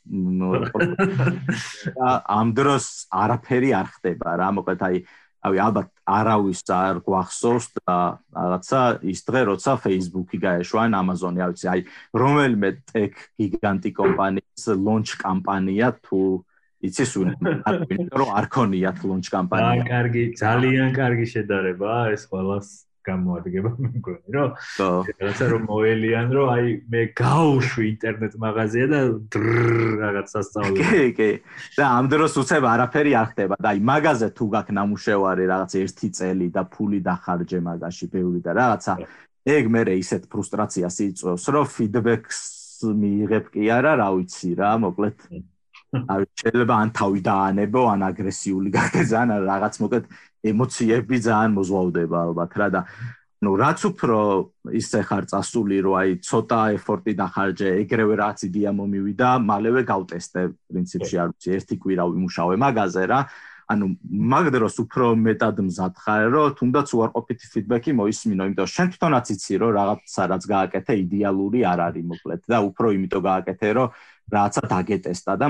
ამ დროს არაფერი არ ხდება რა, მოკლედ აი ავი ალბათ არავის არ გვახსოვს და რაღაცა ის დღე როცა Facebook-ი გაეშვა ან Amazon-ი, ავიცი, აი რომელიმე tech გიგანტი კომპანიის launch კამპანია თუ იცი სულ რომ არ ქონიათ launch კამპანია. აა კარგი, ძალიან კარგი შედარება ეს ყველას გამოადგება მე მგონი რომ ხო. რაცა რომ მოელიან რომ აი მე გაუშვი ინტერნეტ მაღაზია და რაღაც სასწაული. კი კი. და ამ დროს უცებ არაფერი არ ხდება და აი მაღაზე თუ გაქვს ნამუშევარი რაღაც ერთი წელი და ფული დახარჯე მაგაში ბევრი და რაღაცა. ეგ მე ისეთ ფრუსტრაციას იწვევს რომ ფიდბექს მიიღებ კი არა რა ვიცი რა მოკლედ აი შეიძლება ან თავი დაანებო ან აგრესიული გახდე ძალიან რაღაც მოკლედ ემოციები ძალიან მოზვავდება ალბათ რა და ну რაც უფრო ისე ხარ წასული რომ აი ცოტა ეფორტი დახარჯე ეგრევე რაც იდეა მომივიდა მალევე გავტესტე პრინციპში არ ვიცი ერთი კვირა ვიმუშავე მაგაზე რა. ანუ მაგდროს უფრო მეტად მზად ხარ რომ თუნდაც უარყოფითი ფიდბექი მოისმინო იმიტომ რომ შენ თვითონაც იცი რომ რაღაცა რაც გააკეთე იდეალური არ არის მოკლედ და უფრო იმიტომ გააკეთე რომ რაღაცა დაგეტესტა და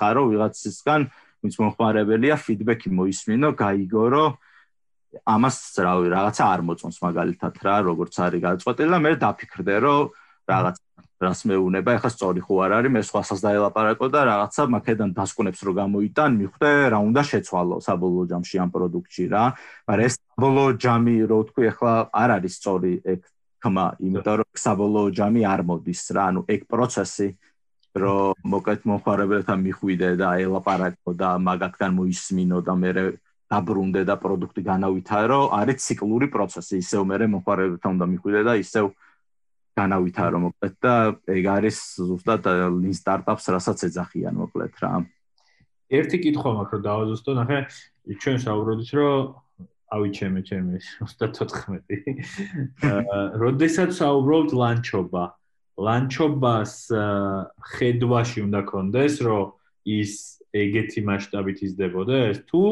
ხარ რომ ვიღაცისგან ვინც მომხმარებელია ფიდბექი მოისმინო, გაიგორო ამას რავი, რაღაცა არ მოწონს მაგალითად რა, როგორც არის გაწყვეტილი და მე დაფიქრდე, რომ რაღაც რას მეუნება, ეხლა სწორი ხო არ არის, მე სხვასაც დაელაპარაკო და რაღაცა მაქედან დასკვნებს რო გამოიტან, მიხვდე რა უნდა შეცვალო საბოლოო ჯამში ამ პროდუქტში რა. მაგრამ ეს საბოლოო ჯამი რო თქვი, ეხლა არ არის სწორი ეგ ხმა, იმიტომ რომ საბოლოო ჯამი არ მოდის რა, ანუ ეგ პროცესი რომ მოკეთ მომხარებელთან მიხვიდე და ელაპარაკო და მაგათგან მოისმინო და მე დაბრუნდე და პროდუქტი განავითარო, არის ციკლური პროცესი, ისევ მე მომხარებელთან უნდა მიხვიდე და ისევ განავითარო მოკეთ და ეგ არის ზუსტად ლინ სტარტაპს რასაც ეძახიან მოკლედ რა. ერთი კითხვა მაქვს რომ დავაზუსტო, ნახე, ჩვენ საუბრობთ რომ ავი ჩემე ჩემე 34. აა, როდესაც საუბრობთ ლანჩობა, ლანჩობას ხედვაში უნდა კონდეს, რომ ის ეგეთი მასშტაბით იზრდებოდეს, თუ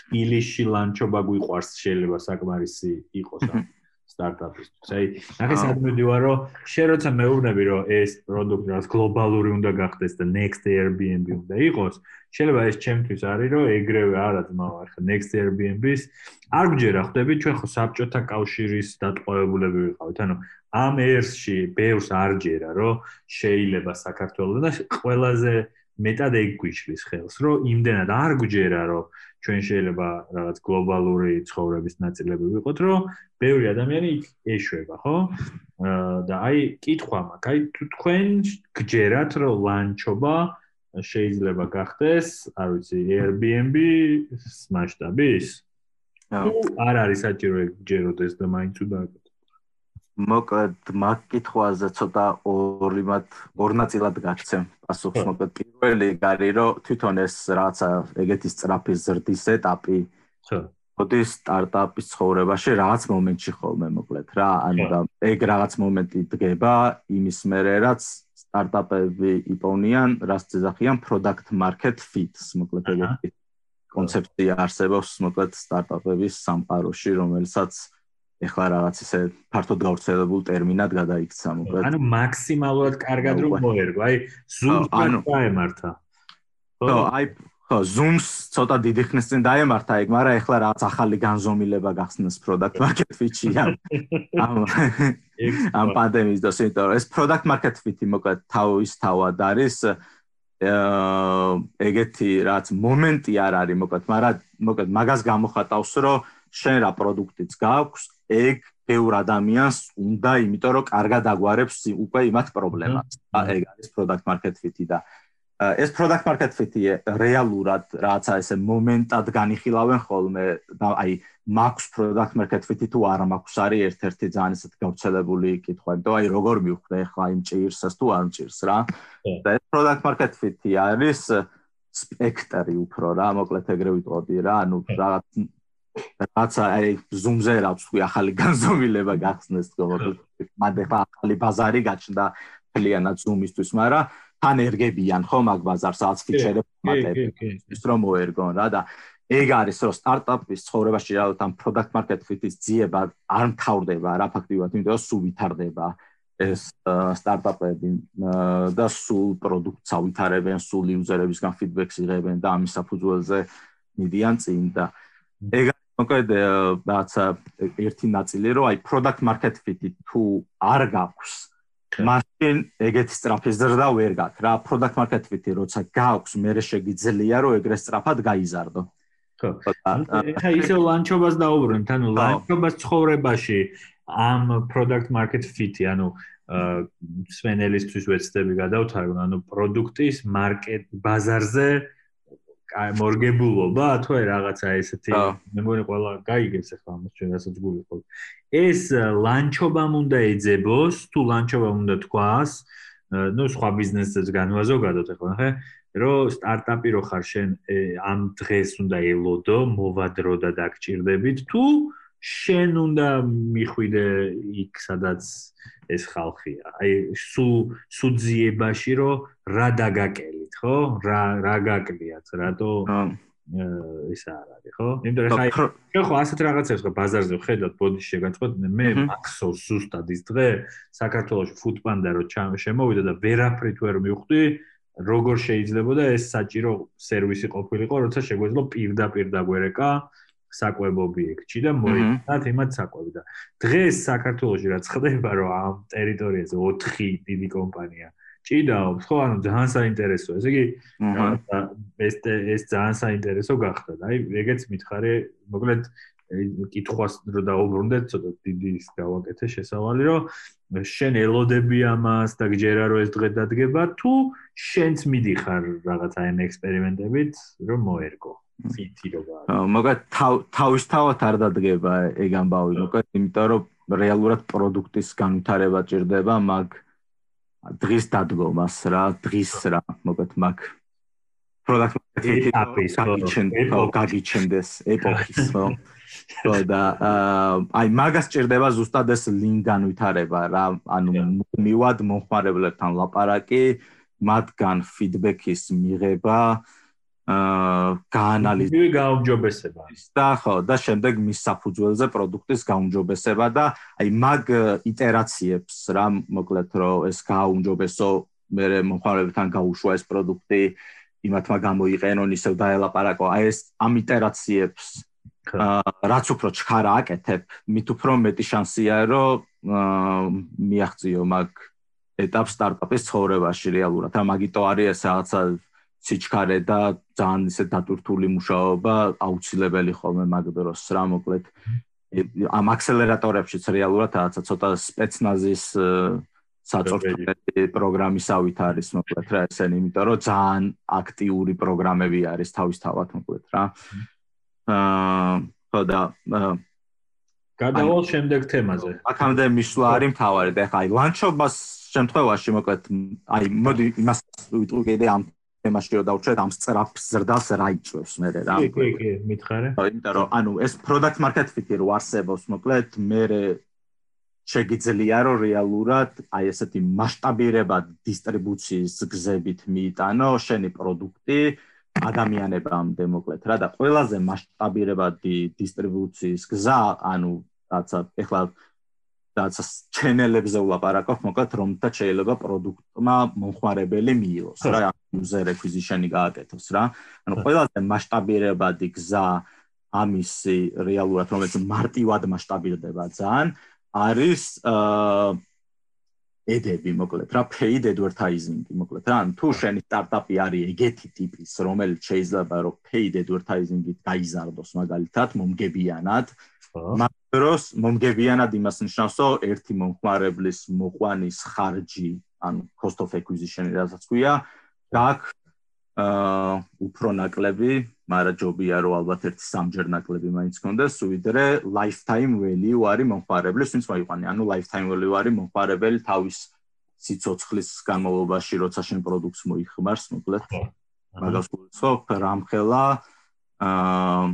თბილისში ლანჩობა გვიყვარს შეიძლება საკმარისი იყოს ამ სტარტაპისთვის. აი, ნახე სადმედივარ, რომ შენ როცა მეუბნები, რომ ეს პროდუქტი რას გლობალური უნდა გახდეს და next Airbnb უნდა იყოს, შეიძლება ეს ჩემთვის არის, რომ ეგრევე არა ძმაო, ახლა next Airbnb-ს არ გჯერა ხვდები, ჩვენ ხო საბჭოთა კავშირის დატყვევებულები ვიყავით, ანუ ამ ერსში ბევრს არ ჯერა, რომ შეიძლება საქართველოს და ყველაზე მეტად ეგ გვიშლის ხელს, რომ იმდენად არ გვჯერა, რომ ჩვენ შეიძლება რაღაც გლობალური ცხოვრების ნაწილები ვიყოთ, რომ ბევრი ადამიანი იქ ეშვება, ხო? და აი, კითხვა მაქვს, აი თუ თქვენ გჯერათ, რომ ლანჩობა შეიძლება გახდეს, არ ვიცი, Airbnb-ის მასშტაბის? არ არის საჭირო ეგ ჯეროდეს და მაინც უნდა მოკლედ მაგ კითხვაზე ცოტა ორი მათ ორ ნაწილად გაქცემ პასუხს მოკლედ პირველი გარი რომ თვითონ ეს რაღაცა ეგეთი სწრაფი ზრდის ეტაპი ოდის სტარტაპის ცხოვრებაში რაღაც მომენტში ხოლმე მოკლედ რა ანუ და ეგ რაღაც მომენტი დგება იმის მერე რაც სტარტაპები იპოვნიან რაც ძახიან product market fit-ს მოკლედ ეგეთი კონცეფცია არსებობს მოკლედ სტარტაპების სამყაროში რომელსაც ეხლა რაღაც ისე ფართოდ გავრცელებულ ტერმინად გადაიქცა მოკლედ. ანუ მაქსიმალურად კარგად რომ მოერგო, აი Zoom-ს დაემართა. ხო, აი ხო, Zoom-ს ცოტა დიდი ხნის წინ დაემართა ეგ, მაგრამ ეხლა რაღაც ახალი განზომილება გახსნეს product market fit-ში ამ <laughs> ამ პანდემიის დროს, იმიტომ ეს product market fit-ი მოკლედ თავის თავად არის. ეგეთი რაც მომენტი არ არის მოკლედ, მაგრამ მოკლედ მაგას გამოხატავს, რომ შენ რა პროდუქტიც გაქვს, ეგ ბევრ ადამიანს უნდა, იმიტომ რომ კარგად აგვარებს უკვე იმათ პრობლემას. ეგ არის product market fit-ი და ეს product market fit-ი რეალურად რაცა ესე მომენტად განიხილავენ ხოლმე და აი მაქვს product market fit-ი თუ არა მაქვს არის ერთ-ერთი ძალიან ისეთ გავრცელებული კითხვა, იმიტომ აი როგორ მივხვდე ახლა იმ ჭირსას თუ არ მჭირს რა. და ეს product market fit-ი არის სპექტრი უფრო რა, მოკლედ ეგრე ვიტყოდი რა, ანუ რაღაც რაცა აი ზუმზე რა ვთქვი ახალი განზომილება გახსნეს თქო მოკლედ. მანდ ახლა ახალი ბაზარი გაჩნდა ფლიანად ზუმისთვის, მაგრამ თან ერგებიან ხო მაგ ბაზარს რაც ფიჩერებს მატები ის რომ მოერგონ რა და ეგ არის რომ სტარტაპის ცხოვრებაში რა თან product market fit-ის ძიება არ მთავრდება რა ფაქტიურად იმიტომ რომ სულ ვითარდება ეს სტარტაპები და სულ პროდუქტს ავითარებენ სულ იუზერებისგან ფიდბექს იღებენ და ამის საფუძველზე მიდიან წინ და ეგ მოკლედ რაც ერთი ნაწილი რომ აი product market fit-ი თუ არ გაქვს მაშინ ეგეთი სწრაფი ზრდა ვერ გაქვს. რა product market fit-ი როცა გაქვს მე შეგიძლია რომ ეგრე სწრაფად გაიზარდო. ხო ხა ისე ლანჩობას დაუბრუნდით ანუ ლანჩობას ცხოვრებაში ამ product market fit-ი ანუ სვენელისთვის ვეცდები გადავთარგმნო ანუ პროდუქტის მარკეტ ბაზარზე აი მორგებულობა თუ აი რაღაცა ესეთი მე მგონი ყველა გაიგებს ახლა ამას ჩვენ რასაც გულიყო ეს ლანჩობამ უნდა ეძებოს თუ ლანჩობამ უნდა თქვას ну სხვა ბიზნესებს განვაზოგადოთ ახლა ხე? რომ სტარტაპი რო ხარ შენ ამ დღეს უნდა ელოდო მოვადრო და დაგჭირდებით თუ შენ უნდა მიხვიდე იქ სადაც ეს ხალხია. აი სუ სუძიებაში რომ რა დაგაკელით, ხო? რა რა გაკლიათ, რატო ეს არ არის, ხო? იმიტომ რომ ხაი შენ ხო ასეთ რაღაცებს ხო ბაზარზე ხედავთ ბოდიში შეგაწყვეტ მე მაქსოს ზუსტად ის დღე საქართველოს ფუტპანდა რო შემოვიდა და ვერაფრით ვერ მივხვდი როგორ შეიძლება და ეს საჭირო სერვისი ყოფილიყო, როცა შეგვეძლო პირდაპირ დაგვერეკა საკვებ ობიექტში და მოიწათ იმათ საკვები და დღეს საქართველოსი რაც ხდება რომ ამ ტერიტორიაზე 4 დიდი კომპანია ჭიდაობს ხო ანუ ძალიან საინტერესოა. ესე იგი ეს ეს ძალიან საინტერესო გახდა და აი ეგეც მითხარი მოკლედ კითხვას რო დაუბრუნდეთ ცოტა დიდი ის გავაკეთე შესავალი რომ შენ ელოდები ამას და გჯერა რომ ეს დღე დადგება თუ შენც მიდიხარ რაღაც აი ამ ექსპერიმენტებით რომ მოერგო ფიტი როგორ მაგათ თავის თავად არ დადგება ეგ ამბავი მოკლედ იმიტომ რომ რეალურად პროდუქტის განვითარება ჭირდება მაგ დღის დადგომას რა დღის რა მოკლედ მაგ პროდუქტის გაგიჩენდეს ეპოქის ხო ხო <laughs> და აი მაგას ჭირდება ზუსტად ეს ლინკ განვითარება რა ანუ მივად მომხმარებლებთან ლაპარაკი მათგან ფიდბექის მიღება გაანალიზება გაუმჯობესება. და ხო და შემდეგ მის საფუძველზე პროდუქტის გაუმჯობესება და აი მაგ იტერაციებს რა მოკლედ რომ ეს გაუმჯობესო მე მომხმარებელთან გაუშვა ეს პროდუქტი იმათმა გამოიყენონ ისევ დაელაპარაკო. აი ეს ამ იტერაციებს რაც უფრო ჩქარა აკეთებ მით უფრო მეტი შანსია რომ მიაღწიო მაგ ეტაპს სტარტაპის ცხოვრებაში რეალურად. რა მაგიტო არის ეს რაღაცა სიჩქარე და ძალიან ისე დატვირთული მუშაობა აუცილებელი ხოლმე მაგ დროს რა მოკლედ. ამ აქსელერატორებშიც რეალურად რაღაცა ცოტა სპეცნაზის საწორთი პროგრამისავით არის მოკლედ რა ესენი იმიტომ რომ ძალიან აქტიური პროგრამები არის თავისთავად მოკლედ რა. აა ხოდა გადავალ შემდეგ თემაზე. აქამდე მისვლა არის მთავარი და ხა აი ლანჩობას შემთხვევაში მოკლედ აი მოდი იმას ვიტყვი კიდე ამ თემაში რომ დავუჩვენთ ამ სწრაფ ზრდას რა იწევს მე რა კი კი კი მითხარე. იმიტომ რომ ანუ ეს product market fit-ი რო არსებობს მოკლედ მე შეგიძლია რომ რეალურად აი ესეთი მასშტაბირებად დისტრიბუციის გზებით მიიტანო შენი პროდუქტი ადამიანებამდე მოკლედ რა და ყველაზე მასშტაბირებადი დისტრიბუციის გზა ანუ რაცა ეხლა რაც ჩენელებზე ვლაპარაკობ, მოკლედ რომ და შეიძლება პროდუქტმა მომხმარებელი მიიღოს რა, user acquisition-ი გააკეთოს რა. ანუ ყველაზე მასშტაბირებადი გზა ამისი რეალურად რომელიც მარტივად მასშტაბირდება ძალიან არის აა ედები მოკლედ რა paid advertising მოკლედ რა. თუ შენი სტარტაპი არის ეგეთი ტიპის რომელიც შეიძლება რომ paid advertising-ით გაიზარდოს მაგალითად მომგებიანად მაგრამ მომგებიანად იმას ნიშნავს რომ ერთი მომხმარებლის მოყვანის ხარჯი ან cost of acquisition რასაც ქვია გაკ აა უფრო ნაკლები, მაგრამ ჯობია რომ ალბათ ერთი სამჯერ ნაკლები მაინც კონდეს, ვიდრე lifetime value არის მომხმარებლის, ვინც მოიყვანე, ანუ lifetime value არის მომხმარებელი თავის სიცოცხლის განმავლობაში, როცა შენ პროდუქტს მოიხმარს, მოკლედ. მაგას ვუცხო, რამხელა აა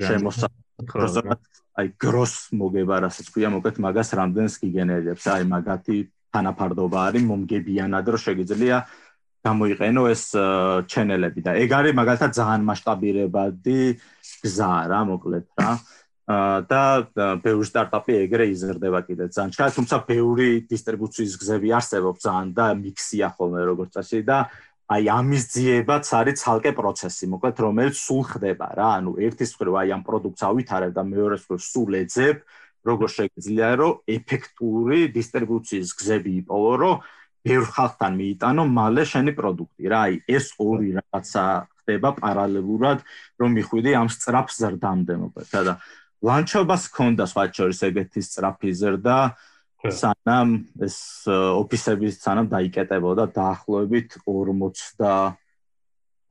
შემოსა აი გროს მოგება რასაც ქვია, მოკლედ მაგას რამდენს გიგენერებს, აი მაგათი თანაფარდობა არის მომგებიანად რომ შეგიძლია გამოიყენო ეს ჩენელები და ეგ არის მაგალითად ძალიან მასშტაბირებადი გზა რა მოკლედ რა. და ბევრი სტარტაპი ეგრე იზრდება კიდე ძალიან ჩა თუმცა ბევრი დისტრიბუციის გზები არსებობს ძალიან და მიქსია ხოლმე როგორც წესი და აი ამის ძიებაც არის ცალკე პროცესი მოკლედ რომელიც სულ ხდება რა. ანუ ერთის მხრივ აი ამ პროდუქტს ავითარებ და მეორეს მხრივ სულ ეძებ როგორ შეიძლება რომ ეფექტური დისტრიბუციის გზები იპოვო რომ ბევრ ხალხთან მიიტანო მალე შენი პროდუქტი რა. აი ეს ორი რაღაცა ხდება პარალელურად რომ მიხვიდი ამ სწრაფ ზრდამდე მოკლედ და ლანჩობას ქონდა სხვა შორის ეგეთი სწრაფი ზრდა სანამ ეს ოფისების სანამ დაიკეტებოდა დაახლოებით 40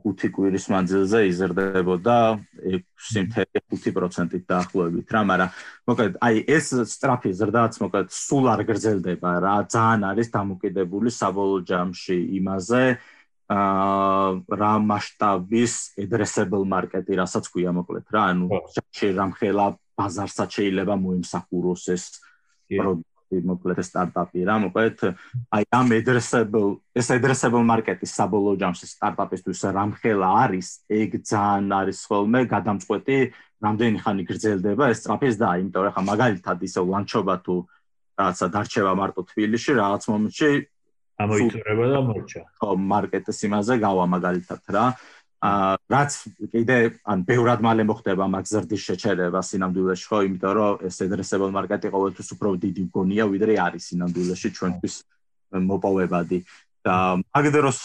5 კვირის მანძილზე იზრდებოდა 6.5%-ით დაახლოებით რა, მაგრამ მოკლედ აი ეს სტრაფი ზრდაც მოკლედ სულ არ გრძელდება რა, ძალიან არის დამოკიდებული საბოლოო ჯამში იმაზე აა რა მასშტაბის addressable market-ი რასაც ქვია მოკლედ რა, ანუ შეიძლება ბაზარსაც შეიძლება მოიმსახუროს ეს პროდუქტი მოკლედ სტარტაპი რა მოკლედ აი ამ addressable ეს addressable market-ის საბოლოო ჯამში სტარტაპისთვის რამხელა არის? ეგ ძალიან არის ხოლმე გადამწყვეტი რამდენი ხანი გრძელდება ეს სტრაფის და იმიტომ რომ ხა მაგალითად ისე ლანჩობა თუ რაღაცა დარჩება მარტო თბილისში რაღაც მომენტში ამოიწურება და მორჩა. ხო მარკეტის იმაზე გავა მაგალითად რა. აა რაც კიდე ან ბევრად მალე მოხდება მაგ ზრდის შეჩერება სინამდვილეში ხო იმიტომ რომ ეს addressable market-ი ყოველთვის უფრო დიდი გონია ვიდრე არის სინამდვილეში ჩვენთვის მოპოვებადი და მაგ დროს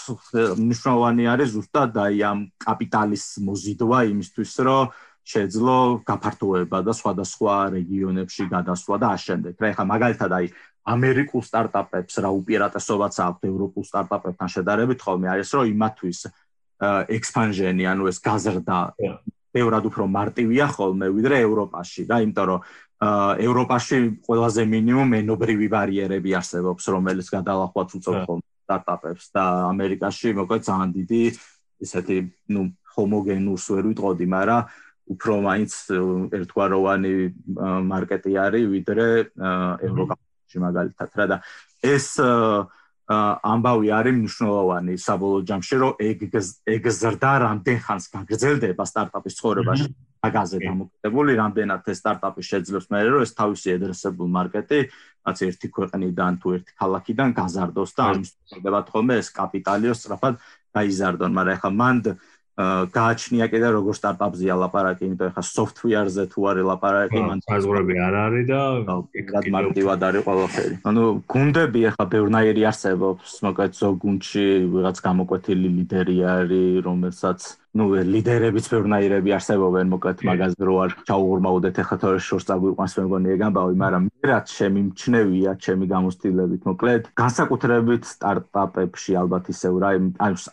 მნიშვნელოვანი არის ზუსტად აი ამ კაპიტალის მოზიდვა იმისთვის რომ შეძლო გაფართოება და სხვადასხვა რეგიონებში გადასვლა და აშენდეთ. რა ეხა მაგალითად აი ამერიკულ სტარტაპებს რა უპირატესობაც აქვს ევროპულ სტარტაპებთან შედარებით ხოლმე არის რომ იმათვის ექსპანჟენი, ანუ ეს გაზრდა. ბევრად უფრო მარტივია ხოლმე ვიდრე ევროპაში და იმიტომ რომ ევროპაში ყველაზე მინიმუმ ენობრივი ბარიერები არსებობს, რომელიც გადალახვაც უწევს ხოლმე სტარტაპებს და ამერიკაში მოკლედ ძალიან დიდი ესეთი ნუ ჰომოგენუს ვერ ვიტყოდი, მაგრამ უფრო მაინც ერთგვაროვანი მარკეტი არის ვიდრე ევროპაში მაგალითად რა და ეს ამბავი არის მნიშვნელოვანი საბოლოო ჯამში რომ ეგ ეგ ზრდა რამდენ ხანს გაგრძელდება სტარტაპის ცხოვრებაში? აგაზე დამოკიდებული რამდენად ეს სტარტაპი შეძლებს მე რომ ეს თავისი addressable market-ი რაც ერთი ქვეყნიდან თუ ერთი ქალაქიდან გაზარდოს და ამის ხდება თქომე ეს კაპიტალიო სწრაფად გაიზარდონ. მაგრამ ეხლა მანდ გააჩნია კიდე როგორ სტარტაპზეა ლაპარაკი, იმიტომ ხა software-ზე თუ არის ლაპარაკი, მან საზღვრები არ არის და ეგრად მარტივად არის ყველაფერი. ანუ გუნდები ხა ბევრნაირი არსებობს, მოკლედ ზოგ გუნდში ვიღაც გამოკვეთილი ლიდერი არის, რომელსაც ну ლიდერებიც ბევრნაირები არსებობენ მოკლედ მაგაზე რო არ ჩაუღურმაოდეთ ახლა თორე შორს წაგვიყვანს მე მგონი ეგ ამბავი მაგრამ მე რაც ჩემი მჩნევია ჩემი გამოცდილებით მოკლედ განსაკუთრებით სტარტაპებში ალბათ ისევ რა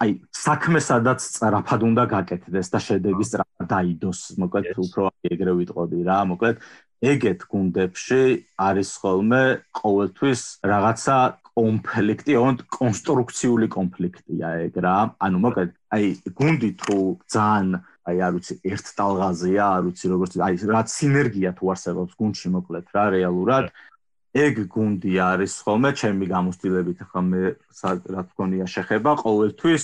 აი საქმე სადაც სწრაფად უნდა გაკეთდეს და შედეგი სწრაფად დაიდოს მოკლედ უფრო ეგრე ვიტყოდი რა მოკლედ ეგეთ გუნდებში არის ხოლმე ყოველთვის რაღაცა კონფლიქტი, ან კონსტრუქციული კონფლიქტია ეგ რა. ანუ მოკლედ, აი გუნდი თუ ძალიან აი არ ვიცი, ერთ ტალღაზეა, არ ვიცი როგორც აი რა სინერგია თუ არსებობს გუნდში მოკლედ რა რეალურად. ეგ გუნდი არის ხოლმე ჩემი გამოცდილებით ხომ მე რა თქონია შეხება ყოველთვის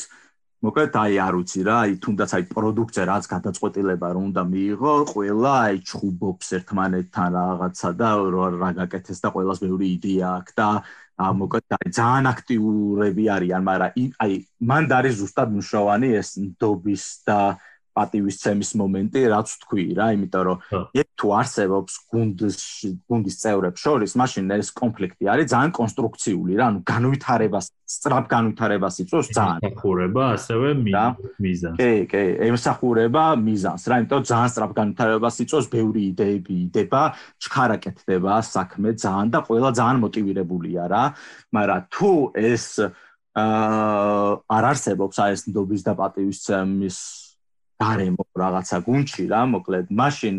მოკლედ აი არ ვიცი რა, აი თუნდაც აი პროდუქცია რაც გადაწყვეტილება რომ უნდა მიიღო, ყველა აი ჩხუბობს ერთმანეთთან რაღაცა და რა გაკეთეს და ყველას ბევრი იდეა აქვს და მოკლედ აი ძალიან აქტიურები არიან, მაგრამ აი მანდ არის ზუსტად მნიშვნელოვანი ეს ნდობის და პატივისცემის მომენტი, რაც თქვი რა, იმიტომ რომ ეგ თუ არსებობს გუნდის გუნდის წევრებს შორის, მაშინ ეს კონფლიქტი არის ძალიან კონსტრუქციული რა, ანუ განვითარებას, სწრაფ განვითარებას იწვევს ძალიან. ემსახურება ასევე მიზანს. კი, კი, ემსახურება მიზანს რა, იმიტომ ძალიან სწრაფ განვითარებას იწვევს, ბევრი იდეები იდება, ჩქარა კეთდება საქმე ძალიან და ყველა ძალიან მოტივირებულია რა, მაგრამ თუ ეს აა არ არსებობს აი ეს ნდობის და პატივისცემის გარემო რაღაცა გუნჩი რა მოკლედ მაშინ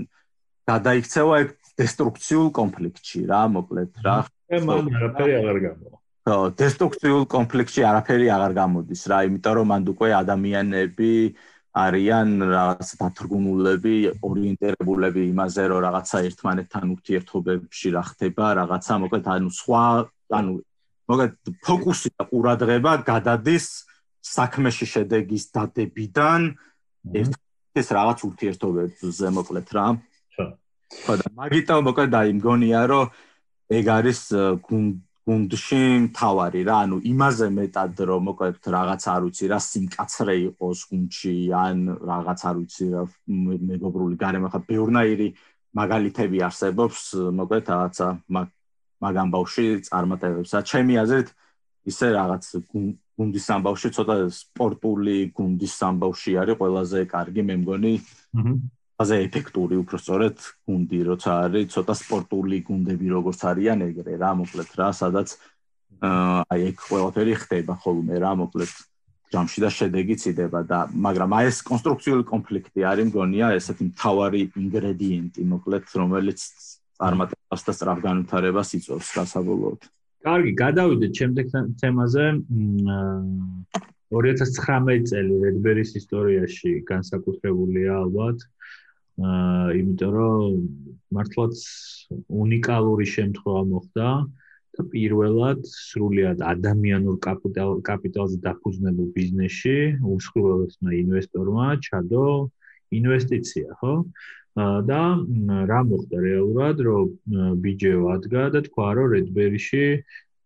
გადაიქცევა ეგ დესტრუქციულ კონფლიქტში რა მოკლედ რა. მან არაფერი აღარ გამოვა. ხო დესტრუქციულ კონფლიქტში არაფერი აღარ გამოდის რა იმიტომ რომ მანდ უკვე ადამიანები არიან რაღაც დათრგუნულები ორიენტირებულები იმაზე რომ რაღაცა ერთმანეთთან ურთიერთობებში რა ხდება რაღაცა მოკლედ ანუ სხვა ანუ მოკლედ ფოკუსი და ყურადღება გადადის საქმეში შედეგის დადებიდან ეს რაღაც ურთიერთობებზე მოკლედ რა. ხო და მაგიტო მოკლედ აი მგონია რომ ეგ არის გუნდში თავარი რა, ანუ იმაზე მეტად რომ მოკლედ რაღაც არ ვიცი რა სიმკაცრე იყოს გუნდში ან რაღაც არ ვიცი რა მეგობრული გარემო ხა ბევრნაირი მაგალითები არსებობს მოკლედ რაღაცა მაგამ ბავში წარმატებებსა. ჩემი აზრით ისე რაღაც გუნდის სამბავში ცოტა სპორტული გუნდის სამბავში არის ყველაზე კარგი მე მგონი ყველაზე ეფექტური უფრო სწორედ გუნდი როცა არის ცოტა სპორტული გუნდები როგორც არიან ეგრე რა მოკლედ რა სადაც აი ეგ ყველაფერი ხდება ხოლმე რა მოკლედ ჯამში და შედეგი წიდება და მაგრამ აი ეს კონსტრუქციული კონფლიქტი არის მგონია ესეთი მთავარი ინგრედიენტი მოკლედ რომელიც წარმატებას და სწრაფგანვითარებას იწვევს რა საბოლოოდ. კარგი, გადავიდეთ შემდეგ თემაზე. 2019 წელი Redberry-ის ისტორიაში განსაკუთრებულია ალბათ. აა, იმიტომ რომ მართლაც უნიკალური შემთხვევა მოხდა და პირველად სრულიად ადამიანურ კაპიტალ კაპიტალზე დაფუძნებულ ბიზნესში უსხვილესმა ინვესტორმა ჩადო ინვესტიცია, ხო? და რა მოხდა რეალურად, რომ ბიჯეო ადგა და თქვა, რომ Redberry-ში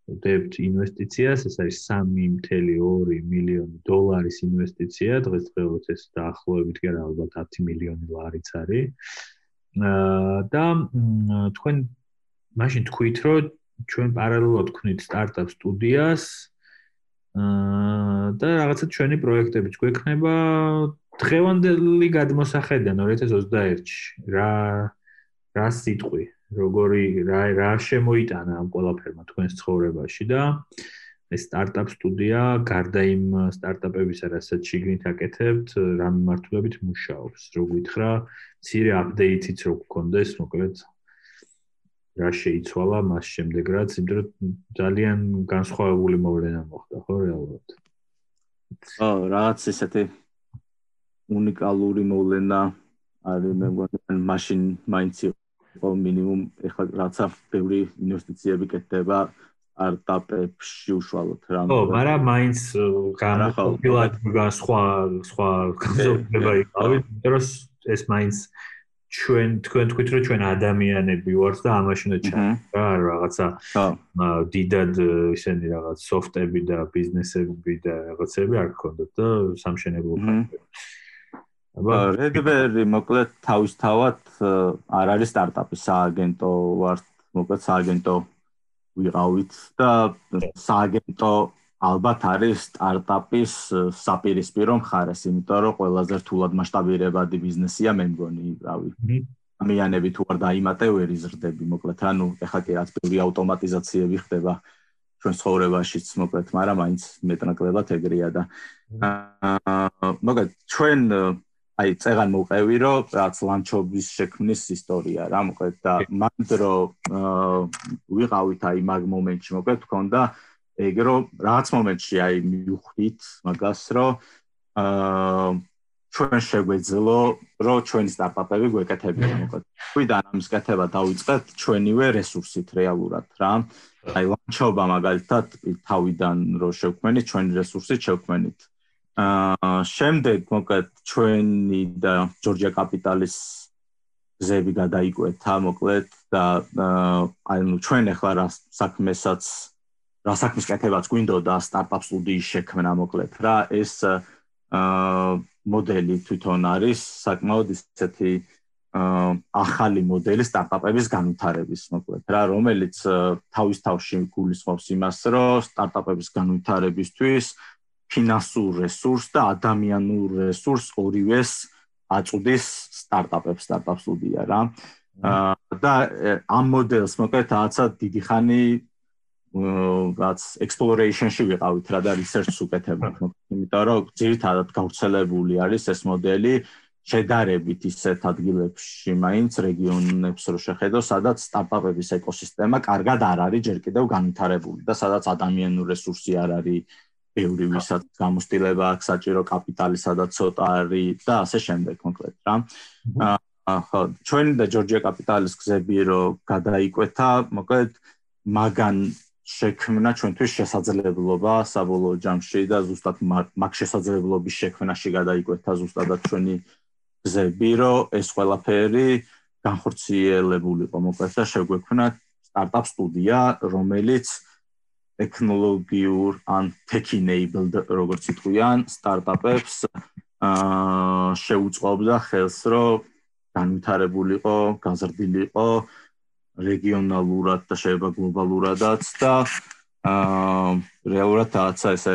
დებთ ინვესტიციას, ეს არის 3.2 მილიონი დოლარის ინვესტიცია, დღესდღეობით ეს დაახლოებით კი ალბათ 10 მილიონი ლარიც არის. და თქვენ მაშინ თქვით, რომ ჩვენ პარალელურად ვქნით სტარტაპ სტუდიას და რაღაცა ჩვენი პროექტებიც გვექნება დღევანდელი გადმოსახედიდან 2021-ში რა რა სიტყვი როგორი რა რა შემოიტანა ამ ყველაფერმა თქვენს ცხოვრებაში და ეს სტარტაპ სტუდია გარდა იმ სტარტაპებისა რასაც შიგნით აკეთებთ რა მიმართულებით მუშაობს. რო გითხრა ცირე აპდეიტიც რო გქონდეს მოკლედ რა შეიცვალა მას შემდეგ რაც იმიტომ რომ ძალიან განსხვავებული მოვლენა მოხდა ხო რეალურად? ო რაც ესეთი უნიკალური მოვლენა არის მე მგონი მაშინ მაინც იყო მინიმუმ ეხლა რაცა ბევრი ინვესტიციები კეთდება სტარტაპებში უშუალოდ რა ხო მაგრამ მაინც განახალბილად სხვა სხვა განზოგება იყავით იმიტომ რომ ეს მაინც ჩვენ თქვენ თქვით რომ ჩვენ ადამიანები ვართ და ამაში უნდა ჩა რა რაღაცა დიდად ისინი რაღაც სოფტები და ბიზნესები და რაღაცები არ გქონდათ და სამშენებლო ფაქტები Redberry მოკლედ თავისთავად არ არის სტარტაპი, სააგენტო ვარ, მოკლედ სააგენტო ვიყავით და სააგენტო ალბათ არის სტარტაპის საპირისპირო მხარეს, იმიტომ რომ ყველაზე რთულად მასშტაბირებადი ბიზნესია მე მგონი, რავი. ამიანები თუ არ დაიმატე ვერ იზრდები, მოკლედ ანუ ეხლა კი რაც ბევრი ავტომატიზაციები ხდება ჩვენ ცხოვრებაშიც, მოკლედ, მაგრამ მაინც მეტნაკლებად ეგრეა და აა მოკლედ ჩვენ აი წეგან მოყევი რომ რაც ლანჩობის შექმნის ისტორია რა მოკლედ და მანდ რომ ვიყავით აი მაგ მომენტში მოკლედ თქონდა ეგ რომ რაც მომენტში აი მივხვდით მაგას რომ აა ჩვენ შეგვეძლო რომ ჩვენი სტარტაპები გვეკეთებინა მოკლედ. თვითონ ამის კეთება დაიწყეთ ჩვენივე რესურსით რეალურად რა. აი ლანჩობა მაგალითად თავიდან რომ შევქმენით ჩვენი რესურსით შევქმენით აა შემდეგ მოკლედ ჩვენი და ჯორჯია კაპიტალის ზები გადაიკვეთა მოკლედ და აი ნუ ჩვენ ახლა რა საქმესაც რა საქმის კეთებაც გვინდოდა სტარტაპ სტუდიის შექმნა მოკლედ რა ეს აა მოდელი თვითონ არის საკმაოდ ისეთი ახალი მოდელი სტარტაპების განვითარების მოკლედ რა რომელიც თავის თავში გულისხმობს იმას რომ სტარტაპების განვითარებისთვის ფინანსურ რესურსს და ადამიანურ რესურსს ორივეს აწუდის სტარტაპებს სტარტაპ სტუდია რა. და ამ მოდელს მოკლედ ააცა დიდი ხანი რაც exploration-ში ვიყავით რა და research-ს უკეთებთ. იმიტომ რომ ძირითადად გავრცელებული არის ეს მოდელი შედარებით ისეთ ადგილებში, მაინც რეგიონებს რო შეხედო, სადაც სტარტაპების ეკოსისტემა კარგად არ არის ჯერ კიდევ განვითარებული და სადაც ადამიანური რესურსი არ არის ბევრი ვისაც გამოსტილება აქვს საჭირო კაპიტალი სადაც ცოტა არის და ასე შემდეგ კონკრეტ რა. აა ხო, ჩვენი და ჯორჯია კაპიტალის გზები რო გადაიკვეთა, მოკლედ მაგან შექმნა ჩვენთვის შესაძლებლობა საბოლოო ჯამში და ზუსტად მაგ შესაძლებლობის შექმნაში გადაიკვეთა ზუსტადად ჩვენი გზები, რომ ეს ყველაფერი განხორციელებულიყო, მოკლედ და შეგვექმნა სტარტაპ სტუდია, რომელიც ტექნოლოგიურ ან tech enabled როგორც იტყვიან, სტარტაპებს აა შეუწყობდა ხელს, რომ განვითარებულიყო, გაზრდილიყო რეგიონალურად და შეიძლება გლობალურადაც და აა რეალურად დააცა ესე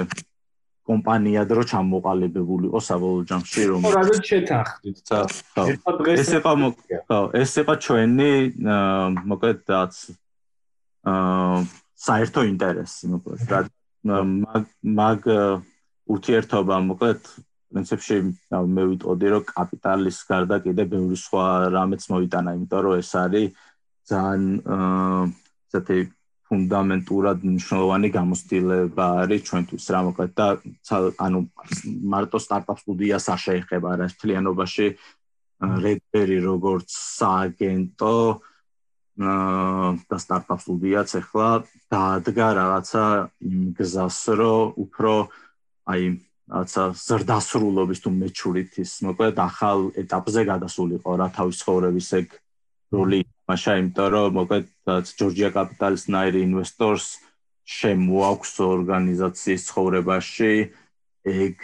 კომპანია დრო ჩამოყალიბებულიყო საბოლოო ჯამში რომ ხო რაღაც შეთანხმდით ცა ხო. ეს იყო ხო ეს იყო ჩვენი მოკლედ რაც აა საერთო ინტერესი მოკლედ. რა მაგ მაგ ურთიერთობა მოკლედ პრინციპში მე ვიტყოდი რომ კაპიტალის გარდა კიდე ბევრი სხვა რამეც მოიტანა იმიტომ რომ ეს არის ძალიან აა ზეთე ფუნდამენტურად მნიშვნელოვანი გამოცდილება არის ჩვენთვის რა მოკლედ და ანუ მარტო სტარტაპ სტუდიას არ შეეხება რა ფლიანობაში რედბერი როგორც სააგენტო და სტარტაპ სტუდიაც ახლა დაადგა რაღაცა იმ გზას რომ უფრო აი რაღაცა ზრდასრულობის თუ მეჩურითის მოკლედ ახალ ეტაპზე გადასულიყო რა თავის ხოვრების ეგ როლი მაშა იმიტომ რომ მოკლედ ჯორჯია კაპიტალის ნაირი ინვესტორს შემოაქვს ორგანიზაციის ცხოვრებაში ეგ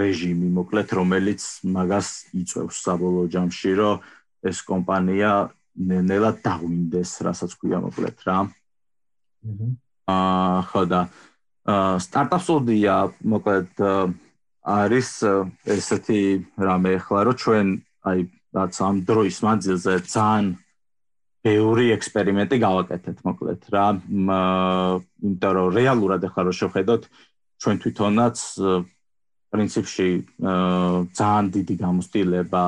რეჟიმი მოკლედ რომელიც მაგას იწევს საბოლოო ჯამში რომ ეს კომპანია ნელად დაგვინდეს რასაც ქვია მოკლედ რა. აა ხო და სტარტაპ სტუდია მოკლედ არის ესეთი რამე ახლა რომ ჩვენ აი რაც ამ დროის მანძილზე ძალიან ბევრი ექსპერიმენტი გავაკეთეთ მოკლედ რა. იმიტომ რომ რეალურად ახლა რო შევხედოთ ჩვენ თვითონაც პრინციპში ძალიან დიდი გამოცდილება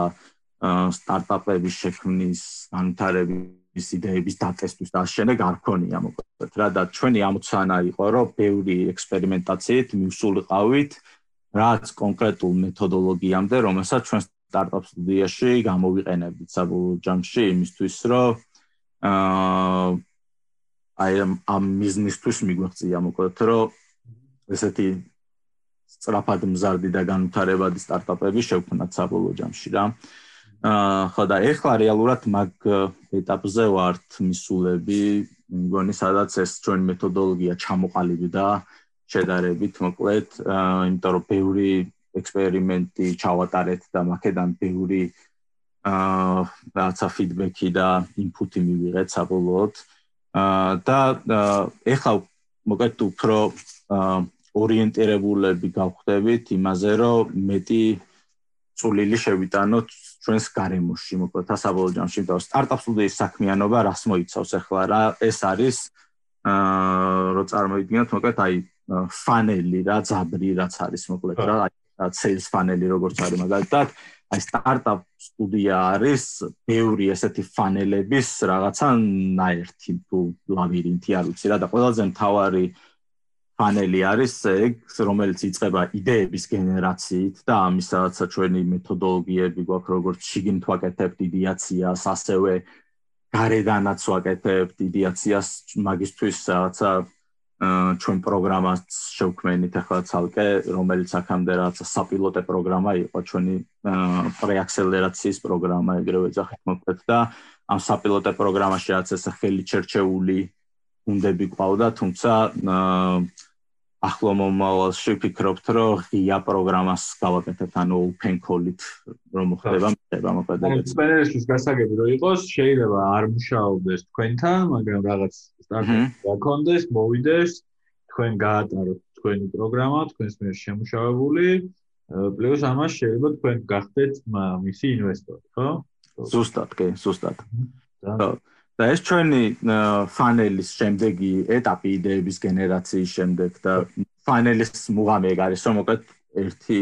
სტარტაპების შექმნის განვითარების იდეების დატესტვის და შემდეგ არ ქონია მოკლედ რა და ჩვენი ამოცანა იყო რომ ბევრი ექსპერიმენტაციით მივსულიყავით რაც კონკრეტულ მეთოდოლოგიამდე რომელსაც ჩვენ სტარტაპ სტუდიაში გამოვიყენებთ საბოლოო ჯამში იმისთვის რომ აა აი ამ ბიზნესთვის მიგვეღწია მოკლედ რომ ესეთი სწრაფად მზარდი და განვითარებადი სტარტაპები შევქმნათ საბოლოო ჯამში რა. აა ხო და ეხლა რეალურად მაგ ეტაპზე ვართ მისულები, მგონი სადაც ეს ჩვენი მეთოდოლოგია ჩამოყალიბდა შედარებით მოკლედ, იმიტომ რომ ბევრი ექსპერიმენტი ჩავატარეთ და მაქედან ბევრი აა რაცა ფიდბექი და ინპუტი მივიღეთ საბოლოოდ. აა და ეხლა მოგეთ უფრო ორიენტირებულები გავხდებით იმაზე, რომ მეტი წვლილი შევიტანოთ ჩვენს გარემოში, მოკლედ ასაბოლოო ჯამში და სტარტაპ სტუდიის საქმიანობა რას მოიცავს ახლა რა ეს არის აა რო წარმოიდგინოთ მოკლედ აი ფანელი რა ძაბრი რაც არის მოკლედ რა აი sales funnel-ი როგორც არის მაგალითად აი სტარტაპ სტუდია არის ბევრი ესეთი ფანელების რაღაცა ნაერთი თუ ლაბირინთი არ ვიცი რა და ყველაზე მთავარი ფანელი არის ეგ რომელიც იწყება იდეების გენერაციით და ამისაც ჩვენი მეთოდოლოგიები გვაქვს როგორც შიგნით ვაკეთებთ იდეაციას ასევე გარედანაც ვაკეთებთ იდეაციას მაგისტვის რაღაცა ჩვენ პროგრამას შევქმენით ახლა ცალკე, რომელიც აქამდე რაც საპილოტე პროგრამა იყო, ჩვენი პრეაქსელერაციის პროგრამა ეგრევე ძახით მოკლედ და ამ საპილოტე პროგრამაში ეს ხელი ჩერჩეული უნდები ყავდა, თუმცა ახლო მომავალში ვფიქრობთ, რომ ღია პროგრამას გავაკეთებთ, ანუ open call-ით რომ ხდება, ხდება მოკლედ. სპენერის გასაგები რომ იყოს, შეიძლება არ მუშაობდეს თქვენთან, მაგრამ რაღაც სტარტაპი გაქონდეს, მოვიდეს, თქვენ გაატაროთ თქვენი პროგრამა, თქვენს მიერ შემუშავებული, პლუს ამას შეიძლება თქვენ გახდეთ მისი ინვესტორი, ხო? ზუსტად, კი, ზუსტად. და და ეს ჩვენი ფანელის შემდეგი ეტაპი იდეების გენერაციის შემდეგ და ფანელის მუღამი ეგ არის რომ მოკლედ ერთი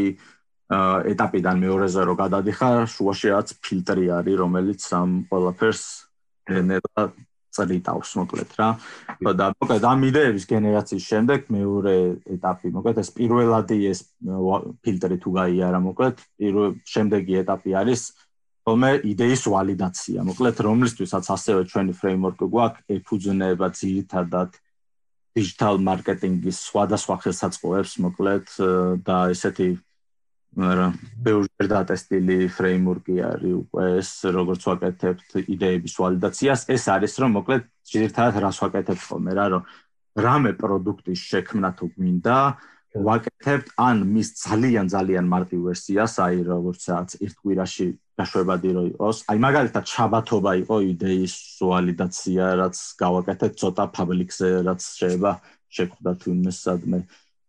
ეტაპიდან მეორეზე რო გადადიხარ შუაში რაც ფილტრი არის რომელიც ამ ყველაფერს გენერა წრიტავს მოკლედ რა. და მოკლედ ამ იდეების გენერაციის შემდეგ მეორე ეტაპი მოკლედ ეს პირველადი ეს ფილტრი თუ გაიარა მოკლედ პირველ შემდეგი ეტაპი არის თუმე იდეის ვალიდაცია. მოკლედ, რომლისთვისაც ასევე ჩვენი ფრეიმვორკი გვაქვს, ეფუძნება ძირითადად digital marketing-ის სხვადასხვა ხელსაწყოებს, მოკლედ და ესეთი რა ბევრი დატესტილი ფრეიმვორკი არის უკვე ეს, როგორც ვაკეთებთ იდეების ვალიდაციას, ეს არის რომ მოკლედ ძირითადად რას ვაკეთებთ ხოლმე რა, რომ რამე პროდუქტის შექმნა თუ გვინდა, ვაკეთებთ ან მის ძალიან ძალიან მარტივ ვერსიას, აი როგორც რაღაც ერთ კვირაში გაშვებადი რო იყოს. აი მაგალითად შაბათობა იყო იდეის ვალიდაცია, რაც გავაკეთეთ ცოტა ფაბლიკზე, რაც შეიძლება შეხვდა თუნდაც სადმე.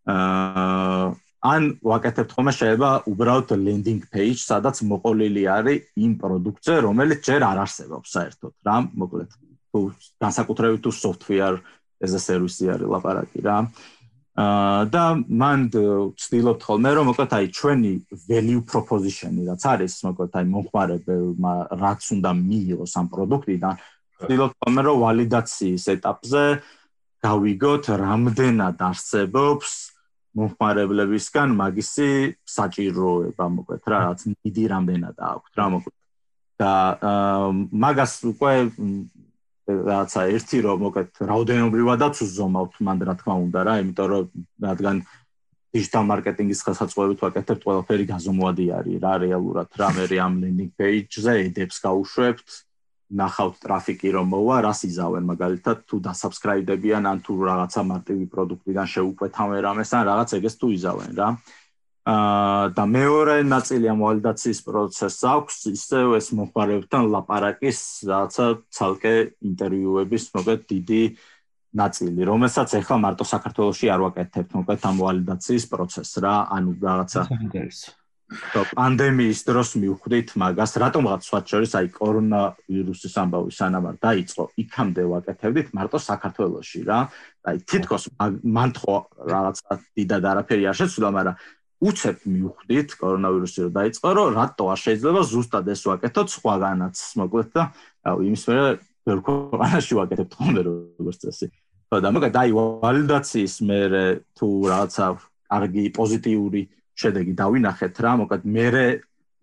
აა ან ვაკეთებთ ხოლმე შეიძლება უბრალოდ landing page, სადაც მოყოლილი არის იმ პროდუქტზე, რომელიც ჯერ არ არსებობს საერთოდ, რა, მოკლედ. თუ განსაკუთრებით თუ software as a service არის ლაპარაკი რა. აა და მან ვცდილობთ ხოლმე რომ მოკლედ აი ჩვენი value proposition-ი რაც არის მოკლედ აი მომხმარებელმა რაც უნდა მიიღოს ამ პროდუქტიდან ვცდილობთ ხოლმე რომ ვალიდაციის ეტაპზე გავიგოთ რამდენად არსებობს მომხმარებლებისგან მაგისი საჭიროება მოკლედ რა რაც მიდი რამდენად აქვს რა მოკლედ. და მაგას უკვე რაცა ერთი რომ მოკეთ რაოდენობრივადაც უზომავთ მანდ რა თქმა უნდა რა იმიტომ რომ რადგან digital marketing-ის ხელსაწყოებით ვაკეთებთ ყველაფერი გაზომვადი არის რა რეალურად. რა მე ამ landing page-ზე ედებს გავუშვებთ ნახავთ ტრაფიკი რომ მოვა რას იზავენ მაგალითად თუ დასაბსკრაიბდებიან ან თუ რაღაცა მარტივი პროდუქტიდან შეუყვეთავენ რამეს ან რაღაც ეგეს თუ იზავენ რა და მეორე ნაწილი ამ ვალიდაციის პროცესს აქვს ისევ ეს მომხმარებელთან ლაპარაკის რაღაცა ცალკე ინტერვიუების მოკლედ დიდი ნაწილი რომელსაც ახლა მარტო საქართველოსში არ ვაკეთებთ მოკლედ ამ ვალიდაციის პროცესს რა ანუ რაღაცა და პანდემიის დროს მივხვდით მაგას რატომღაც სხვა შორის აი კორონა ვირუსის ამბავი სანამ არ დაიწყო იქამდე ვაკეთებდით მარტო საქართველოსში რა. აი თითქოს მან ხო რაღაცა დიდად არაფერი არ შეცვლა მაგრამ უცებ მივხვდით კორონავირუსი რომ დაიწყო, რომ რატო არ შეიძლება ზუსტად ეს ვაკეთოთ სხვაგანაც, მოკლედ და აუ იმის მერე ვერ ქვეყანაში ვაკეთებთ ხოლმე როგორც წესი. ხო და მოკლედ აი ვალიდაციის მერე თუ რაღაცა კარგი პოზიტიური შედეგი დავინახეთ რა, მოკლედ მერე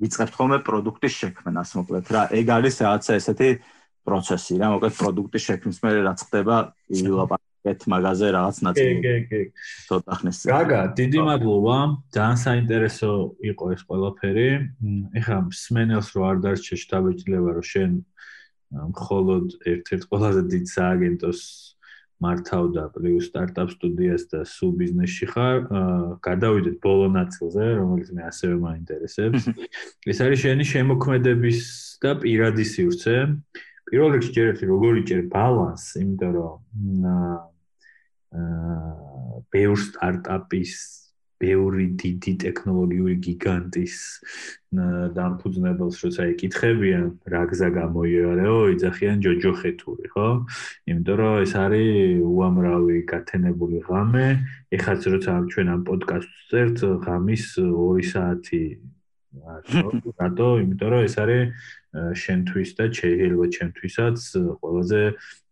ვიწყებთ ხოლმე პროდუქტის შექმნას, მოკლედ რა, ეგ არის რაღაცა ესეთი პროცესი რა, მოკლედ პროდუქტის შექმნის მერე რაც ხდება, ილაპარაკეთ ერთ მაგაზე რაღაც ნაწილი. კი, კი, კი. ცოტა ხნის. გაგა, დიდი მადლობა. ძალიან საინტერესო იყო ეს ყველაფერი. ეხლა სმენელს რო არ დარჩე შტაბეჭდილება რომ შენ მხოლოდ ერთ-ერთ ყველაზე დიდ სააგენტოს მართავდა პლუს სტარტაპ სტუდიას და სუ ბიზნესში ხარ. გადავიდეთ ბოლო ნაწილზე, რომელიც მე ასევე მაინტერესებს. <laughs> ეს არის შენი შემოქმედების და პირადი სივრცე. პირველ რიგში ჯერეთი როგორი ჯერ ბალანს, იმიტომ რომ აა ბევრ სტარტაპის ბევრი დიდი ტექნოლოგიური გიგანტის დამფუძნებელს როცა ეკითხებიან რა გზა გამოიარეო იძახიან ჯოჯოხეთური ხო? იმიტომ რომ ეს არის უამრავი გათენებული ღამე. ეხაც როცა ჩვენ ამ პოდკასტს წერთ ღამის 2 საათი რატო? იმიტომ რომ ეს არის შენთვის და შეიძლება ჩემთვისაც ყველაზე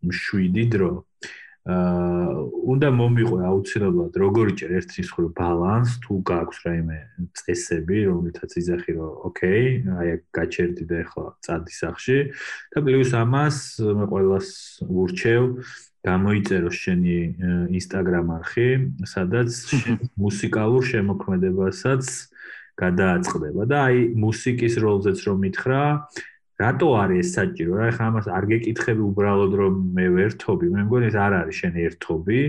მშვიდი დრო. აა უნდა მომიყვე აუცილებლად როგორი ჭერ ერთის ხრო ბალანს თუ გაქვს რაიმე წესები რომელთაც იზახი რომ ოკეი აი გაჩერდი და ახლა წადი სახში და პლუს ამას მე ყოველას ურჩევ გამოიწერო შენი ინსტაგრამ არხი სადაც <laughs> მუსიკალურ შემოქმედებასაც გადააწყდება და აი მუსიკის როლზეც რომ მითხრა რატო არის ეს საჭირო? რა ხა ამას არ გეკითხები უბრალოდ რომ მე ვერთობი, მე მგონი ეს არ არის შენი ერთობი,